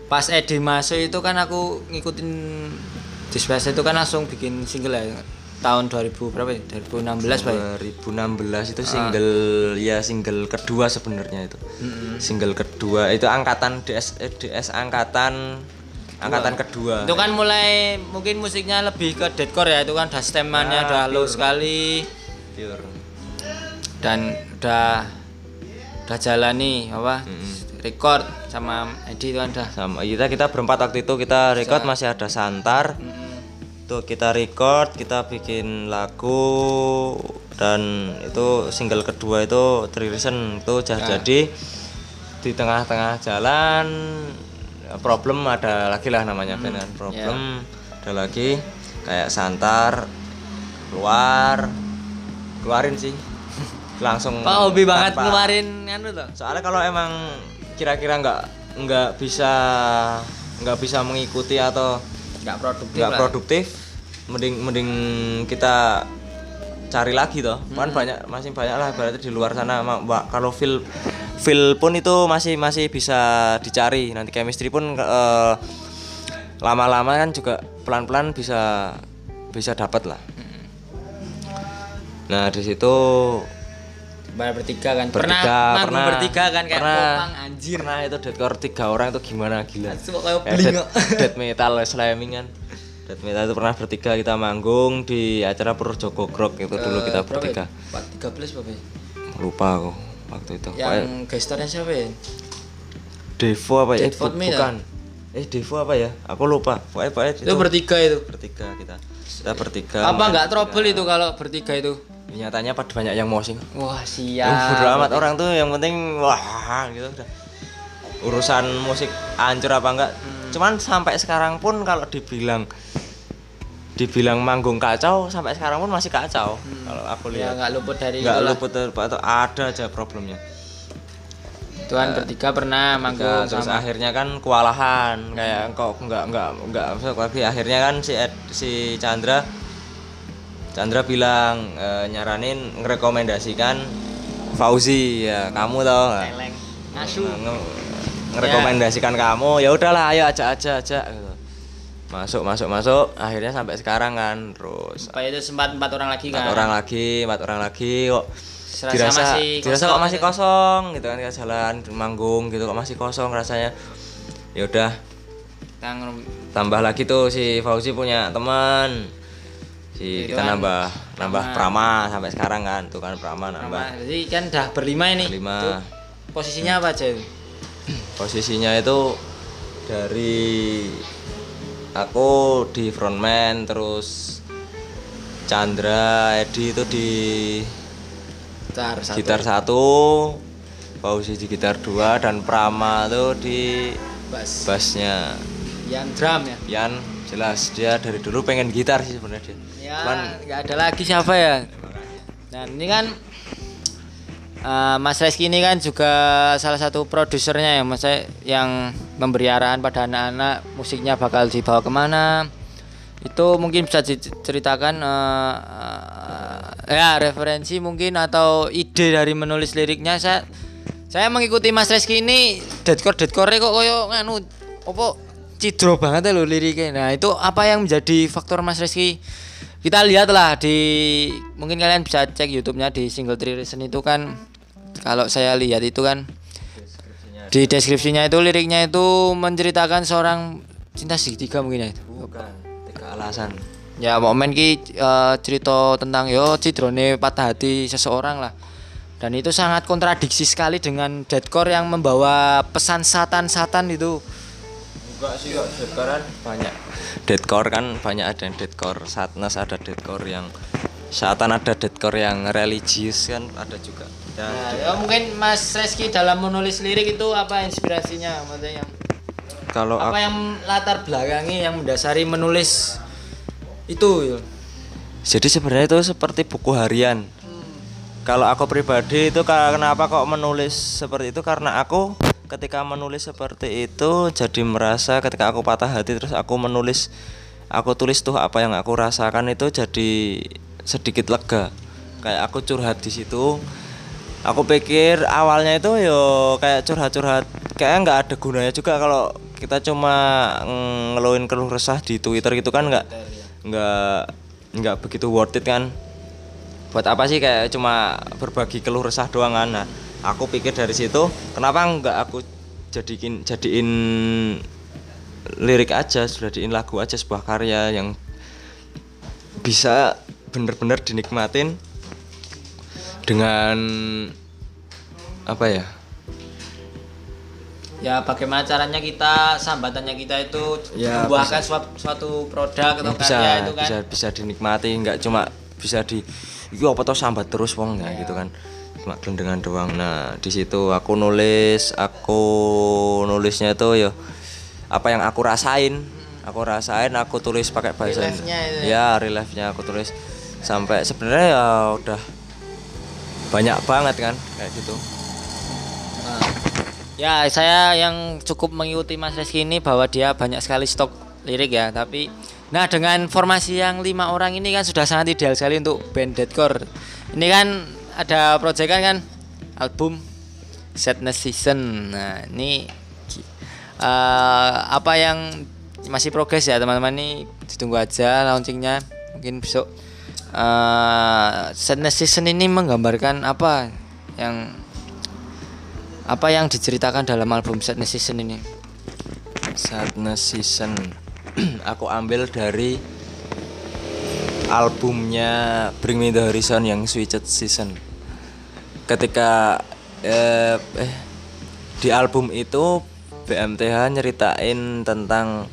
pas Edi masuk itu kan aku ngikutin Displace itu kan langsung bikin single ya tahun 2000 berapa ya? 2016 Pak. ya? 2016 itu single ya single kedua sebenarnya itu single kedua itu angkatan DS eh, DS angkatan angkatan kedua Itu kan mulai mungkin musiknya lebih ke deathcore ya. Itu kan udah stemannya Ya, udah low sekali Pure. dan udah udah jalani apa? Record sama Edi itu kan udah sama kita kita berempat waktu itu kita record masih ada Santar tuh kita record kita bikin lagu dan itu single kedua itu Three Reason itu jadi jadi di tengah-tengah jalan problem ada lagi lah namanya band kan problem. ada lagi kayak Santar keluar keluarin sih. Langsung Kok hobi banget ngeluarin anu tuh? soalnya kalau emang kira-kira nggak nggak bisa nggak bisa mengikuti atau Nggak produktif nggak produktif mending mending kita cari lagi toh. Kan banyak masih banyak lah berarti di luar sana Mbak kalau feel feel pun itu masih masih bisa dicari. Nanti chemistry pun eh, lama-lama kan juga pelan-pelan bisa bisa dapat lah. Nah di situ Bayar bertiga kan. bertiga pernah pernah. bertiga kan? Kayak pernah, popang anjir. pernah itu deathcore tiga orang itu gimana gila. Kayak Eh, death metal slamming kan metal itu pernah bertiga kita manggung di acara Purwojogo Grok itu dulu kita bertiga. Pak 13 berapa ya? lupa aku waktu itu. Yang gestarnya siapa ya? Devo apa ya? Eh, bu- bukan. Eh Devo apa ya? Aku lupa. Pokoknya, pokoknya Itu bertiga itu. bertiga kita. Kita bertiga Apa nggak trouble itu kalau bertiga itu? nyatanya pada banyak yang mosing Wah, siap. bodo amat orang tuh yang penting wah gitu udah. Urusan musik hancur apa enggak Hmm. cuman sampai sekarang pun kalau dibilang dibilang manggung kacau sampai sekarang pun masih kacau. Kalau aku Ya lihat. nggak luput dari nggak luput dari- atau ada aja problemnya. Tuhan bertiga pernah manggung terus sama akhirnya kan kewalahan kayak kok nggak nggak nggak lagi. Akhirnya kan si Ed- si Chandra Chandra bilang eh, nyaranin ngerekomendasikan Fauzi. Ya kamu tau nggak? Ngerekomendasikan kamu. Ya udahlah ayo aja aja aja gitu. Masuk masuk masuk akhirnya sampai sekarang kan terus Supaya itu sempat empat orang lagi empat kan. orang lagi empat orang lagi kok Serasa dirasa masih dirasa kosong kok masih gitu. kosong gitu kan kita jalan manggung gitu kok masih kosong rasanya ya udah Kita ngerum- tambah lagi tuh si Fauzi punya teman si Itu kita kan nambah nambah Prama. Prama sampai sekarang kan tuh kan Prama nambah Nama, jadi kan udah berlima ini. Berlima. Posisinya apa aja? itu? posisinya itu dari aku di frontman terus Chandra Edi itu di Gitar satu. gitar satu Fauzi di gitar dua dan Prama tuh di bass. bassnya Yang drum ya. Yan jelas dia dari dulu pengen gitar sih sebenarnya dia Ya, cuman nggak ada lagi siapa ya? Nah, ini kan eh, Mas Reski ini kan juga salah satu produsernya ya, Mas yang memberi arahan pada anak-anak musiknya bakal dibawa ke mana. Itu mungkin bisa diceritakan eh, eh, ya referensi mungkin atau ide dari menulis liriknya saya saya mengikuti Mas Reski ini deadcore deadcore kok koyo nganu apa cidro banget ya lo liriknya. Nah, itu apa yang menjadi faktor Mas Reski kita lihatlah di mungkin kalian bisa cek YouTube-nya di single Three Reason itu kan kalau saya lihat itu kan di deskripsinya itu liriknya itu menceritakan seorang cinta segitiga mungkin ya itu. bukan tiga alasan Ya momen ki eh, cerita tentang yo cidrone patah hati seseorang lah. Dan itu sangat kontradiksi sekali dengan deadcore yang membawa pesan satan-satan itu. enggak sih kok deadcore kan banyak deadcore kan banyak ada yang deadcore sadness ada deadcore yang satan ada deadcore yang religius kan ada juga ya, Nah, ya mungkin Mas Reski dalam menulis lirik itu apa inspirasinya maksudnya kalau apa aku, yang latar belakangi yang mendasari menulis itu ya. jadi sebenarnya itu seperti buku harian. Kalau aku pribadi itu kenapa kok menulis seperti itu? Karena aku ketika menulis seperti itu jadi merasa ketika aku patah hati terus aku menulis aku tulis tuh apa yang aku rasakan itu jadi sedikit lega. Kayak aku curhat di situ aku pikir awalnya itu yo kayak curhat-curhat. Kayak nggak ada gunanya juga kalau kita cuma ngeluhin keluh resah di Twitter gitu kan nggak nggak nggak begitu worth it kan. Buat apa sih kayak cuma berbagi keluh resah doang kan? Nah aku pikir dari situ kenapa nggak aku jadiin jadiin lirik aja jadiin lagu aja sebuah karya yang bisa bener-bener dinikmatin dengan apa ya? Ya bagaimana caranya kita sambatannya kita itu Ya, membuahkan suatu, suatu produk atau yang bisa karya itu kan. bisa bisa dinikmati nggak cuma bisa di itu apa toh sambat terus wong? Nggak gitu kan. Cuma gelendengan doang. Nah di situ aku nulis aku nulisnya itu ya apa yang aku rasain. Aku rasain aku tulis pakai bahasa Reliefnya itu ya reliefnya aku tulis. Sampai sebenarnya ya udah banyak banget kan kayak gitu. Nah, ya saya yang cukup mengikuti Mas Reski ini bahwa dia banyak sekali stok lirik ya tapi nah dengan formasi yang lima orang ini kan sudah sangat ideal sekali untuk band deadcore. Ini kan ada proyekan kan album Sadness Season. Nah ini eh, apa yang masih progres ya teman-teman? Ini ditunggu aja launchingnya mungkin besok eh Sadness Season ini menggambarkan apa yang apa yang diceritakan dalam album Sadness Season ini? Sadness Season. Aku ambil dari albumnya Bring Me The Horizon yang Switched Season. Ketika eh, eh di album itu BMTH nyeritain tentang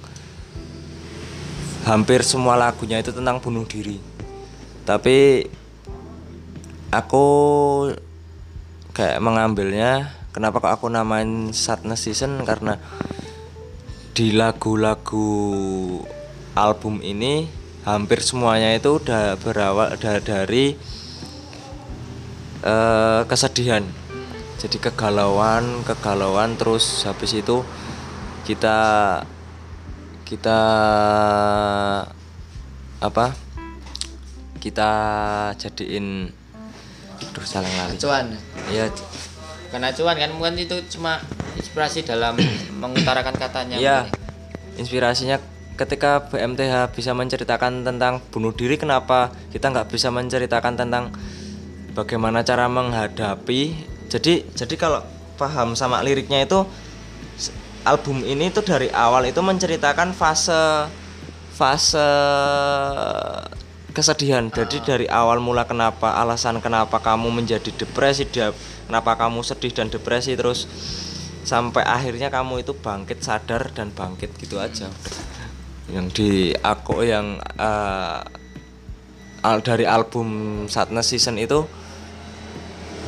hampir semua lagunya itu tentang bunuh diri tapi aku kayak mengambilnya kenapa kok aku namain Sadness Season? Karena di lagu-lagu album ini hampir semuanya itu udah berawal da- dari eh, kesedihan. Jadi kegalauan kegalauan terus habis itu kita kita apa kita jadiin terus saling lali Acuan. ya Bukan acuan kan, bukan itu cuma inspirasi dalam mengutarakan katanya. Iya. mungkin. Inspirasinya ketika BMTH bisa menceritakan tentang bunuh diri, kenapa kita nggak bisa menceritakan tentang bagaimana cara menghadapi jadi jadi kalau paham sama liriknya itu album ini tuh dari awal itu menceritakan fase fase kesedihan. Jadi dari awal mula kenapa alasan kenapa kamu menjadi depresi dia kenapa kamu sedih dan depresi terus sampai akhirnya kamu itu bangkit sadar dan bangkit gitu aja. Yang di aku yang eh, al dari album Sadness Season itu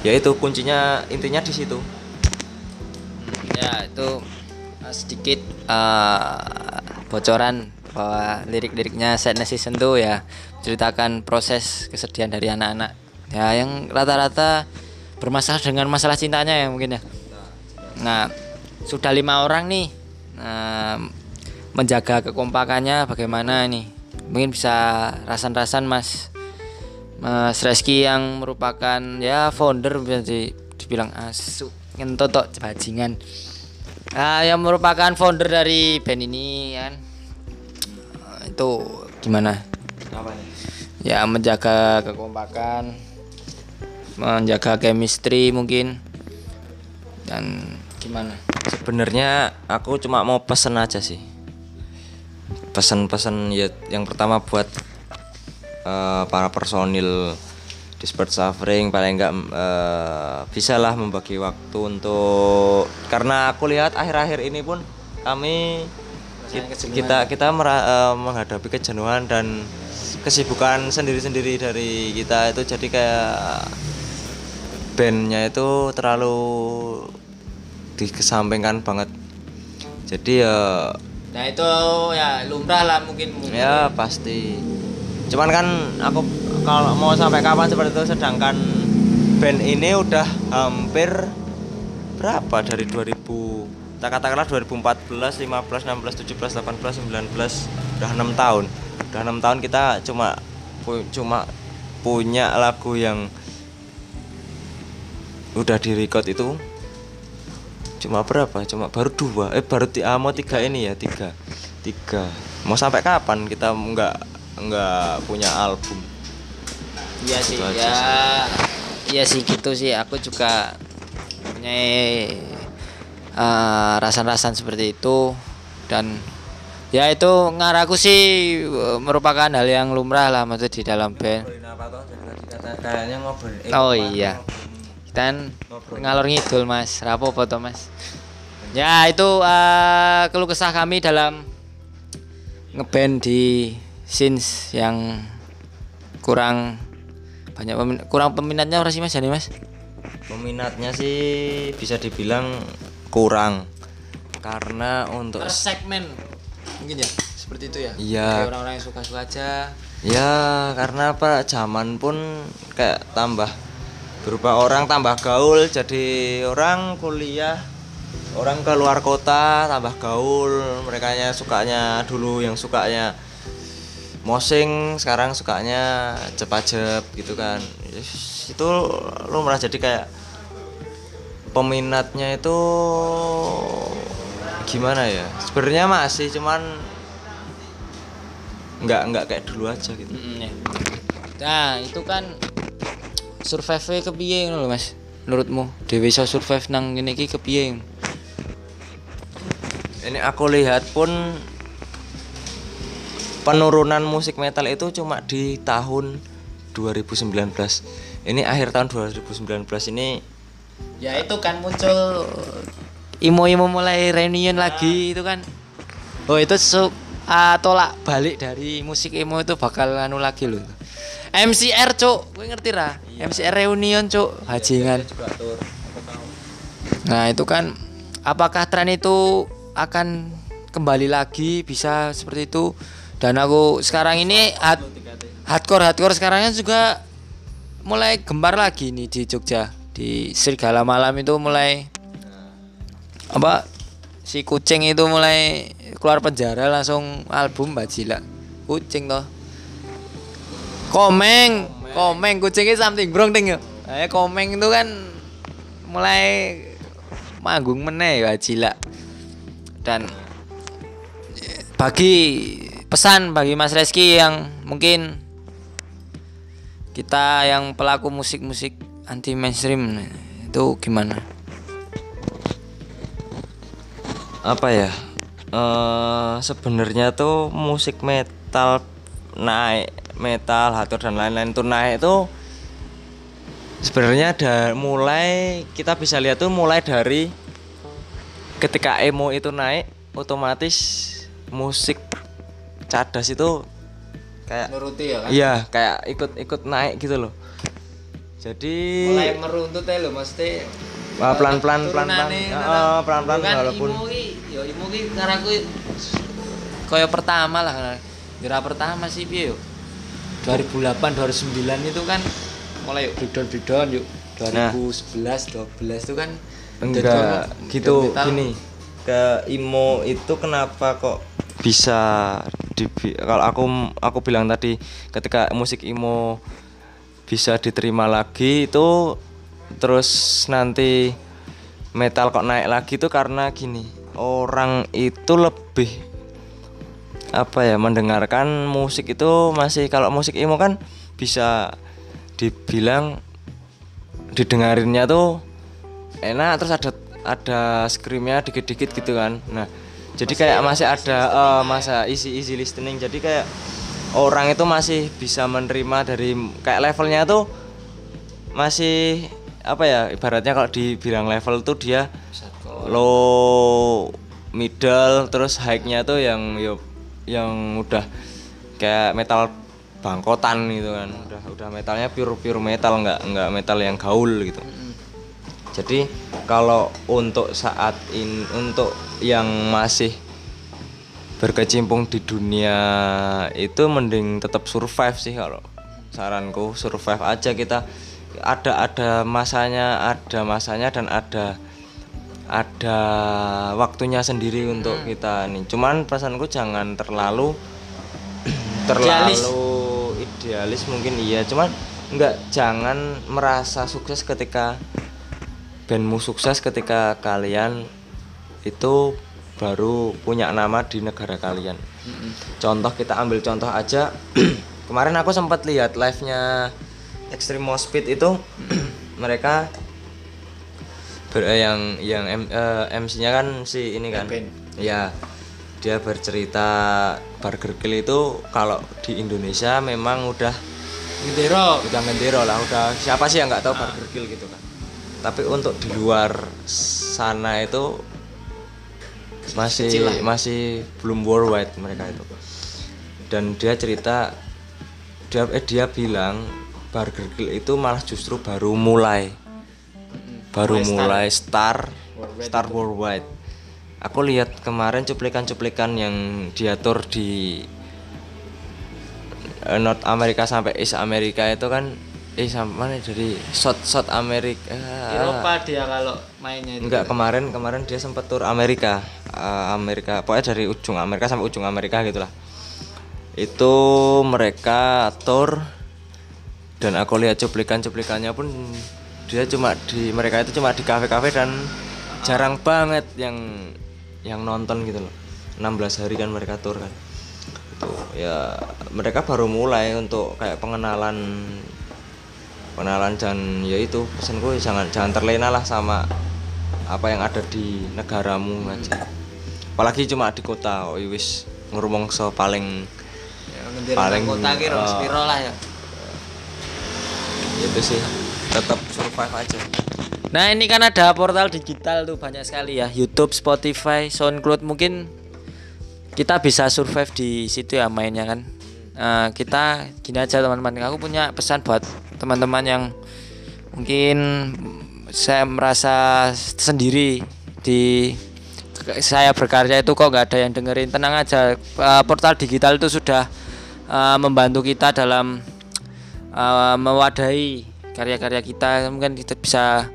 ya itu kuncinya intinya di situ. Ya itu uh, sedikit uh, bocoran bahwa lirik-liriknya Sadness Season tuh ya ceritakan proses kesedihan dari anak-anak. Ya yang rata-rata bermasalah dengan masalah cintanya ya mungkin ya. Nah sudah lima orang nih nah, menjaga kekompakannya bagaimana nih mungkin bisa rasan-rasan mas. Mas Reski yang merupakan ya founder bisa di- dibilang asu ngentotok bajingan. Ah, yang merupakan founder dari band ini kan. Itu gimana ya menjaga kekompakan menjaga chemistry mungkin. Dan gimana? Sebenarnya aku cuma mau pesen aja sih. Pesan-pesan ya yang pertama buat eh, para personil Dispersed Suffering paling enggak eh, bisalah membagi waktu untuk karena aku lihat akhir-akhir ini pun kami ki- kita kita mera- eh, menghadapi kejenuhan dan kesibukan sendiri-sendiri dari kita itu jadi kayak bandnya itu terlalu dikesampingkan banget. Jadi ya nah itu ya lumrah lah mungkin, ya pasti. Cuman kan aku kalau mau sampai kapan seperti itu sedangkan band ini udah hampir berapa? Dari 2000 tak katakanlah 2014 15 16 17 18 19 udah enam tahun udah enam tahun kita cuma pu- cuma punya lagu yang udah di record itu. Cuma berapa? Cuma baru dua. Eh baru ti- ah, mau tiga ini ya tiga. Tiga. Mau sampai kapan kita nggak nggak punya album? Iya sih, Gitu ya, iya sih gitu sih. Aku juga punya eh, rasan-rasan seperti itu. Dan ya itu ngaraku sih eh, merupakan hal yang lumrah lah maksud di dalam band. kayaknya ngobrol Oh iya, kita ngalor ngidul mas, rapopo toh mas. Ya itu eh, keluh kesah kami dalam ngeband di scenes yang kurang banyak pemin- kurang peminatnya orang sih mas jadi mas? Peminatnya sih bisa dibilang kurang. Karena untuk segmen mungkin ya seperti itu ya. Iya. Orang-orang yang suka-suka aja. Ya karena apa? Zaman pun kayak tambah berubah orang tambah gaul. Jadi orang kuliah orang ke luar kota tambah gaul. Mereka sukanya dulu yang sukanya mosing sekarang sukanya jep-jep gitu kan. Itu lumrah jadi kayak peminatnya itu gimana ya? Sebenarnya masih cuman nggak nggak kayak dulu aja gitu. Ya. nah itu kan survive kepiye ngono lho mas? Menurutmu? Dewi bisa survive nang ini ki kepiye? Ini aku lihat pun penurunan musik metal itu cuma di tahun 2019 ini akhir tahun 2019 ini ya itu kan muncul imo-imo mulai reunion lagi itu kan. Oh itu su ah, tolak balik dari musik emo itu bakal anu lagi loh MCR cuk. Gue ngerti lah MCR reunion cuk. Bajingan nah itu kan apakah tren itu akan kembali lagi? Bisa seperti itu. Dan aku sekarang ini hard, hardcore hardcore sekarangnya juga mulai gembar lagi nih di Jogja. Di Serigala Malam itu mulai apa si kucing itu mulai keluar penjara langsung album bajila kucing toh. Komeng komeng. kucingnya something brong ting eh komeng itu kan mulai manggung meneh bajila dan bagi pesan bagi Mas Reski yang mungkin kita yang pelaku musik-musik anti mainstream itu gimana? Apa ya eh sebenarnya tuh musik metal naik metal hatur dan lain-lain tuh naik itu sebenarnya ada mulai kita bisa lihat tuh mulai dari ketika emo itu naik otomatis musik cadas itu kayak Nuruti ya kan? iya kayak ikut-ikut naik gitu loh jadi Mulai meruntut ya lo mesti Wah, pelan-pelan, pelan-pelan. Heeh, ngono. pelan-pelan, walaupun- ya imo ki karaku kaya pertama lah Jera pertama sih piye yo 2008 2009 itu kan mulai yuk breakdown breakdown yuk Nah. 2011 12 itu kan enggak gitu gini ke imo itu kenapa kok bisa di kalau aku aku bilang tadi ketika musik imo bisa diterima lagi itu terus nanti metal kok naik lagi itu karena gini orang itu lebih apa ya mendengarkan musik itu masih kalau musik emo kan bisa dibilang didengarinnya tuh enak terus ada ada screamnya dikit-dikit gitu kan. Nah jadi kayak masih ada eh, masa easy easy listening. Jadi kayak orang itu masih bisa menerima dari kayak levelnya tuh masih apa ya ibaratnya kalau dibilang level tuh dia low middle terus high-nya tuh yang yo yang udah kayak metal bangkotan gitu kan. Udah udah metalnya pure pure metal nggak nggak metal yang gaul gitu. Jadi kalau untuk saat ini untuk yang masih berkecimpung di dunia itu mending tetap survive sih kalau saranku survive aja kita ada ada masanya ada masanya dan ada ada waktunya sendiri untuk kita nih. Cuman perasaanku jangan terlalu terlalu idealis. mungkin iya. Cuman nggak jangan merasa sukses ketika bandmu sukses ketika kalian itu baru punya nama di negara kalian. Contoh kita ambil contoh aja. Kemarin aku sempat lihat live nya Extreme Pit itu mereka ber- eh, yang yang eh, MC-nya kan si ini kan. Ya dia bercerita Burger Kill itu kalau di Indonesia memang udah Gendero. Udah ngendero lah udah siapa sih yang nggak tahu Burger Kill gitu kan. Tapi untuk di luar sana itu masih Kecil lah. masih belum worldwide mereka itu. Dan dia cerita dia eh, dia bilang Burger Kill itu malah justru baru mulai. Baru mulai star. star worldwide aku lihat kemarin cuplikan-cuplikan yang diatur di eh, North Amerika sampai East Amerika itu kan eh sampai mana dari shot shot Amerika Eropa dia kalau mainnya itu enggak kemarin kemarin dia sempat tur Amerika Eh, Amerika pokoknya dari ujung Amerika sampai ujung Amerika gitulah. Itu mereka tour dan aku lihat cuplikan-cuplikannya pun dia cuma di mereka itu cuma di kafe-kafe dan jarang banget yang yang nonton gitu loh. 16 hari kan mereka tour kan. Itu ya mereka baru mulai untuk kayak pengenalan pengenalan dan ya itu pesanku jangan jangan terlena lah sama apa yang ada di negaramu aja. Apalagi cuma di kota oh, wis ngurumongso paling ya, paling, kota ki rong eh, lah ya itu sih tetap survive aja. Nah ini kan ada portal digital tuh banyak sekali ya. YouTube, Spotify, SoundCloud mungkin kita bisa survive di situ ya mainnya kan. Eh, kita gini aja teman-teman, aku punya pesan buat teman-teman yang mungkin saya merasa sendiri di saya berkarya itu kok nggak ada yang dengerin. Tenang aja Eh, portal digital itu sudah eh, membantu kita dalam uh, mewadahi karya-karya kita mungkin kita bisa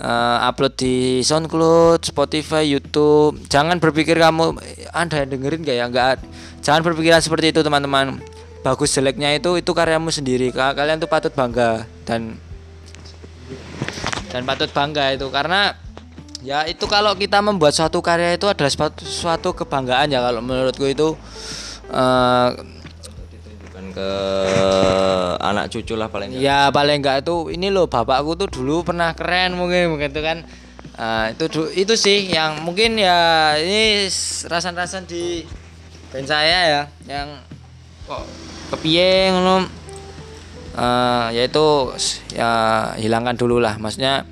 uh, upload di SoundCloud, Spotify, YouTube. Jangan berpikir kamu "Eh, Anda yang dengerin gak ya? Enggak. Jangan berpikiran seperti itu, teman-teman. Bagus jeleknya itu itu karyamu sendiri. Ka- Kalian tuh patut bangga dan dan patut bangga itu karena ya itu kalau kita membuat suatu karya itu adalah suatu, suatu kebanggaan ya kalau menurutku itu dan ke anak cucu lah paling nggak. Ya paling enggak itu ini loh bapakku tuh dulu pernah keren mungkin begitu kan. Ah, itu itu sih yang mungkin ya ini rasan-rasan di band saya ya yang kok kepiye ngono. Eh, yaitu s- ya hilangkan dulu lah maksudnya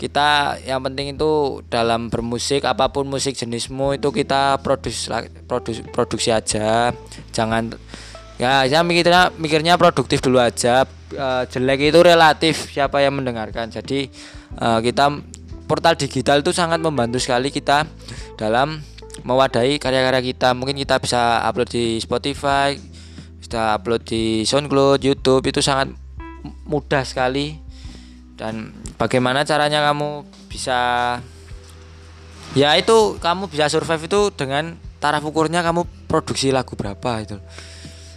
kita yang penting itu dalam bermusik apa pun musik jenismu itu kita produs produs produksi aja jangan ya saya mikirnya mikirnya produktif dulu aja. Eh, jelek itu relatif siapa yang mendengarkan. Jadi eh, kita portal digital itu sangat membantu sekali kita dalam mewadahi karya-karya kita. Mungkin kita bisa upload di Spotify bisa upload di SoundCloud YouTube itu sangat mudah sekali. Dan bagaimana caranya kamu bisa ya itu kamu bisa survive itu dengan taraf ukurnya kamu produksi lagu berapa itu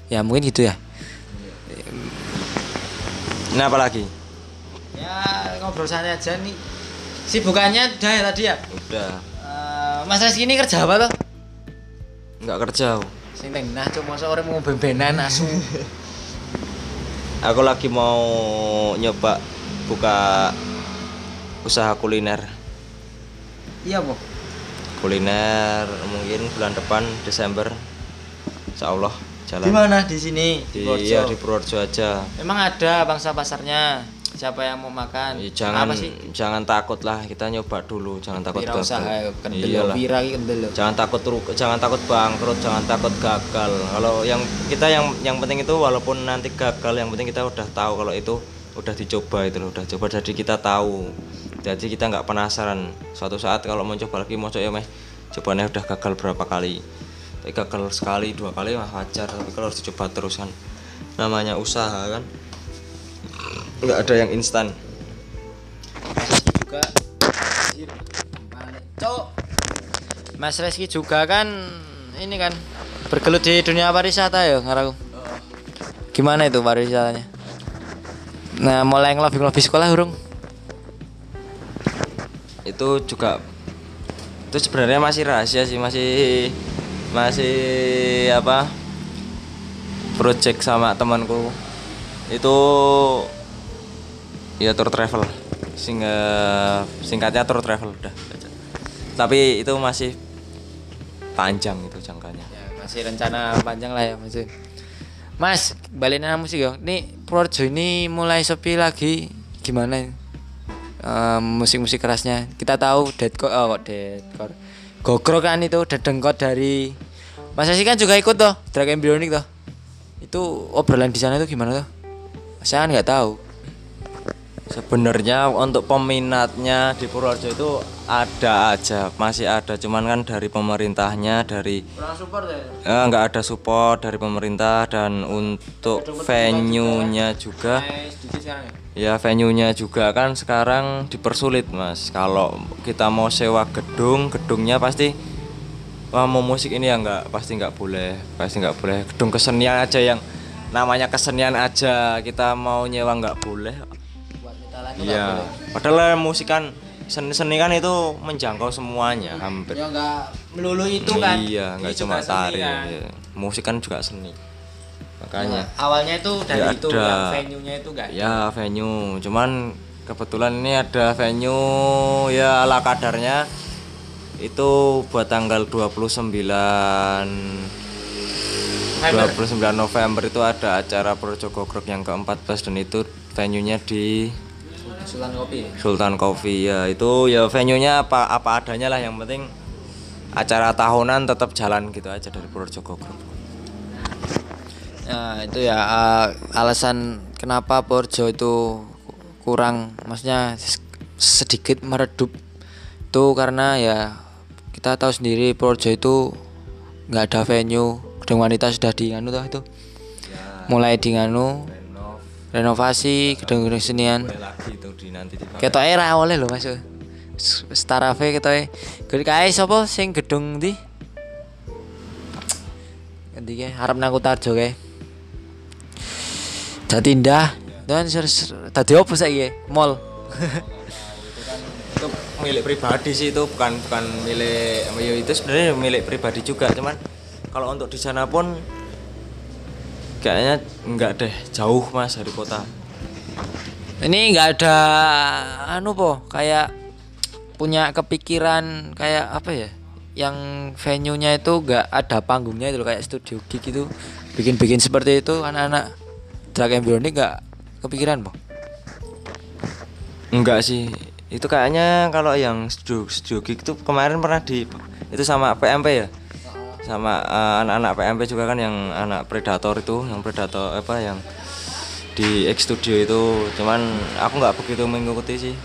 ya mungkin gitu ya Nah apalagi? ya ngobrol santai aja nih sibukannya udah ya tadi ya Udah Eh, Mas Reski ini kerja apa tuh nggak kerja. sing tengah cuma sore mau ben-benan asu Aku lagi mau nyoba buka usaha kuliner. iya bu Kuliner mungkin bulan depan Desember. Insya Allah jalan. di mana? Di sini Di, Purworejo? ya, di Purworejo aja. emang ada bangsa pasarnya? Siapa yang mau makan? Ya, jangan apa sih? jangan takut lah. Kita nyoba dulu jangan takut Wira usaha gagal kendel iyalah wira iki kendel lho. jangan takut ru- jangan takut bangkrut jangan takut gagal. Kalau yang kita yang yang penting itu walaupun nanti gagal yang penting kita udah tahu kalau itu udah dicoba itu loh udah coba. Jadi kita tahu. Jadi kita nggak penasaran. Suatu saat kalau mau coba lagi mau coba ya meh? Cobanya udah gagal berapa kali tapi gagal sekali dua kali mah wajar tapi kalau harus dicoba terus kan namanya usaha kan nggak ada yang instan juga Cok. Mas Reski juga kan ini kan bergelut di dunia pariwisata ya ngaraku. Gimana itu pariwisatanya? Nah, mulai ngelobi-ngelobi sekolah urung? itu juga itu sebenarnya masih rahasia sih masih masih apa project sama temanku itu ya tour travel sing singkatnya tour travel udah tapi itu masih panjang itu jangkanya Ya, masih rencana panjang lah ya, Mas. Mas, balik nang musik ya. Nih Purworejo ini mulai sepi lagi. Gimana? Eh, musik-musik kerasnya. Kita tahu deadcore, oh deadcore. Gogro kan itu dedengkot dari Mas Asi kan juga ikut toh, Drag Embryonic toh. Itu obrolan di sana itu gimana toh? Saya kan nggak tahu. Sebenarnya untuk peminatnya di Purworejo itu ada aja, masih ada. Cuman kan dari pemerintahnya, dari ya. eh, nggak ada support dari pemerintah dan untuk venue-nya juga, sekarang ya. ya venue-nya juga kan sekarang dipersulit mas. Kalau kita mau sewa gedung, gedungnya pasti wah mau musik ini ya nggak pasti nggak boleh, pasti nggak boleh. Gedung kesenian aja yang namanya kesenian aja kita mau nyewa nggak boleh Iya. Padahal musik kan seni, seni kan itu menjangkau semuanya hampir. Ya nggak melulu itu kan. Iya, nggak cuma tari. kan. iya. Musik kan juga seni. Makanya. awalnya itu dari Ya, itu ada. yang venue-nya itu enggak Ya venue, cuman kebetulan ini ada venue ya ala kadarnya itu buat tanggal 29 29 November itu ada acara Projogo Group yang ke-14 dan itu venue-nya di Sultan Kopi. Sultan Coffee ya itu ya venue-nya apa apa adanya lah yang penting acara tahunan tetap jalan gitu aja dari Purworejo Group. Nah, itu ya eh, alasan kenapa Porjo itu kurang maksudnya sedikit meredup itu karena ya kita tahu sendiri Porjo itu nggak ada venue gedung wanita sudah di nganu toh itu mulai di nganu renovasi gedung-gedung senian di di Ketok era oleh lho Mas. Starafe ketoke. Gede kae sapa sing gedung ndi? Endi ke? Harap nang Kutarjo kae. Jatindah. Dan tadi opo saiki? Mall. itu milik pribadi sih itu bukan bukan milik ya itu sebenarnya milik pribadi juga cuman kalau untuk di sana pun kayaknya nggak deh jauh mas dari kota Ini nggak ada anu po, kayak punya kepikiran kayak apa ya? Yang venue-nya itu nggak ada panggungnya itu kayak studio gig itu bikin-bikin seperti itu anak-anak and brownie nggak kepikiran po? enggak sih itu kayaknya kalau yang studio studio gig itu kemarin pernah di itu sama PMP ya sama eh, anak-anak PMP juga kan yang anak predator itu yang predator apa yang di X Studio itu cuman aku nggak begitu mengikuti sih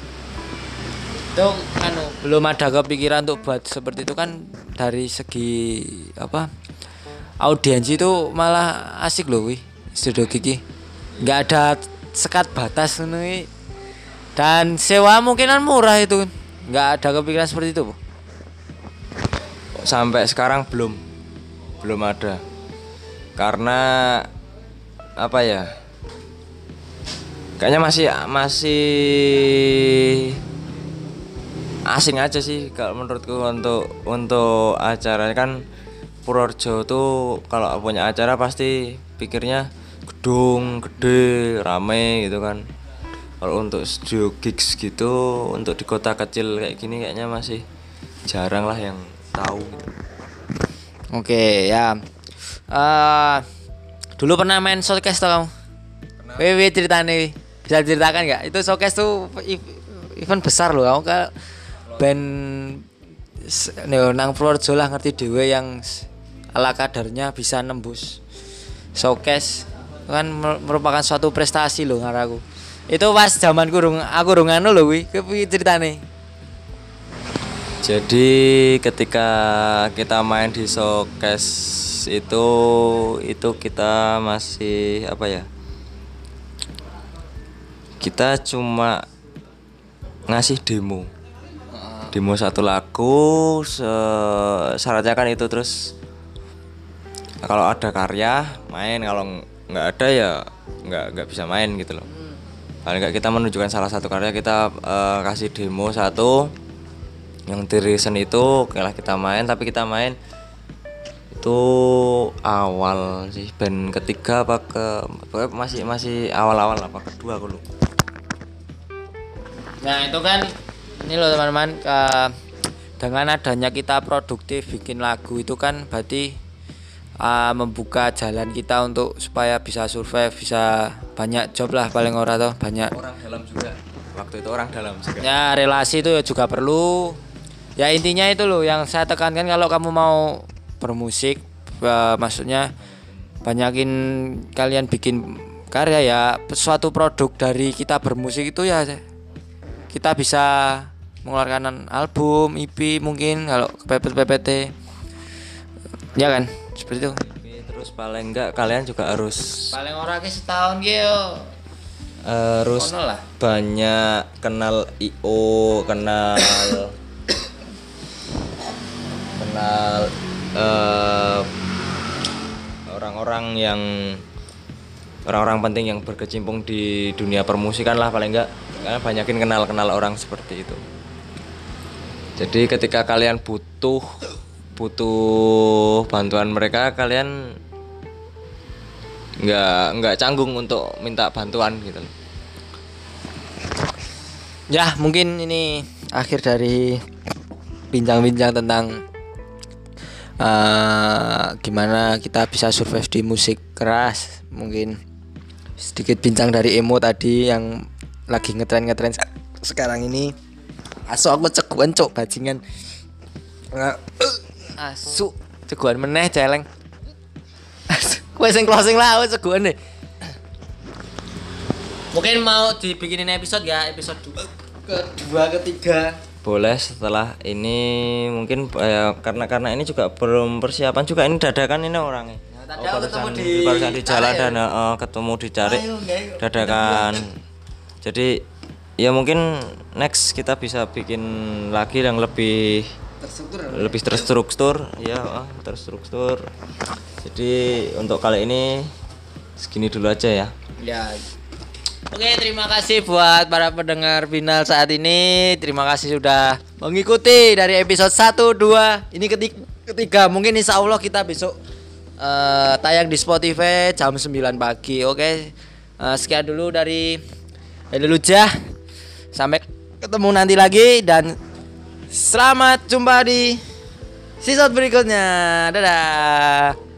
Itu anu belum ada kepikiran untuk buat seperti itu kan dari segi apa? Audiensi itu malah asik loh wih studio gigi nggak ada sekat batas wi. dan sewa mungkinan murah itu. Nggak ada kepikiran seperti itu sampai sekarang belum. Belum ada. Karena apa ya? Kayaknya masih masih asing aja sih kalau menurutku untuk untuk acara. Kan Purworejo tuh kalau punya acara pasti pikirnya gedung gede rame gitu kan kalau untuk studio gigs gitu untuk di kota kecil kayak gini kayaknya masih jarang lah yang tahu gitu. Oke ya. Eh dulu pernah main showcase tuh kamu? Wih ceritanya wih. Bisa ceritakan nggak? Itu showcase tuh ev- event besar loh. Kamu kan band s- nih, nang Purworejo lah ngerti dewe yang ala kadarnya bisa nembus showcase kan mer- merupakan suatu prestasi loh ngaraku. Itu pas zaman kurung aku rung anu loh wih. Kepi ceritanya? Jadi ketika kita main di showcase itu itu kita masih apa ya? Kita cuma ngasih demo. Demo satu lagu, se- syaratnya kan itu terus kalau ada karya main, kalau nggak ada ya nggak nggak bisa main gitu loh. Paling nggak kita menunjukkan salah satu karya kita eh, kasih demo satu, yang di reason itu kalah kita main tapi kita main itu awal sih band ketiga apa ke pokoknya masih masih awal-awal apa kedua aku lupa Nah itu kan ini loh teman-teman ke- dengan adanya kita produktif bikin lagu itu kan berarti uh, membuka jalan kita untuk supaya bisa survive bisa banyak job lah paling ora tuh banyak. Orang dalam juga. Waktu itu orang dalam juga. Ya relasi itu ya juga perlu. Ya intinya itu loh yang saya tekankan kalau kamu mau bermusik eh, maksudnya banyakin kalian bikin karya ya suatu produk dari kita bermusik itu ya kita bisa mengeluarkan album EP mungkin kalau PPT PPT ya kan seperti itu. Terus paling enggak kalian juga harus paling orang ke setahun gitu harus lah. banyak kenal IO kenal kenal eh, orang-orang yang orang-orang penting yang berkecimpung di dunia permusikan lah paling enggak karena banyakin kenal-kenal orang seperti itu. Jadi ketika kalian butuh butuh bantuan mereka kalian nggak nggak canggung untuk minta bantuan gitu. Ya, mungkin ini akhir dari bincang-bincang tentang eh, gimana kita bisa survive di musik keras. Mungkin sedikit bincang dari Emo tadi yang lagi ngetren-ngetren se- sekarang ini. Asu aku ceguan cok bajingan. Nggak- Asu ceguan meneh celeng. Kue sing closing lah, aku ceguan deh. Mungkin mau dibikinin episode ya, episode dua, kedua, ketiga. boleh setelah ini mungkin eh, karena karena ini juga belum persiapan juga ini dadakan ini orangnya tadi Oh, barusan- di barusan di jalan ya? dan eh, ketemu dicari Ayo, nggak- dadakan jadi ya mungkin next kita bisa bikin lagi yang lebih Terstruktur. lebih terstruktur ya ah, terstruktur jadi untuk kali ini segini dulu aja ya Ya. Oke, terima kasih buat para pendengar final saat ini. Terima kasih sudah mengikuti dari episode 1 2. Ini ketiga. Mungkin insya Allah kita besok eh, tayang di Spotify jam 9 pagi. Oke. Eh, sekian dulu dari dari Lujah. Sampai ketemu nanti lagi dan selamat jumpa di season berikutnya. Dadah.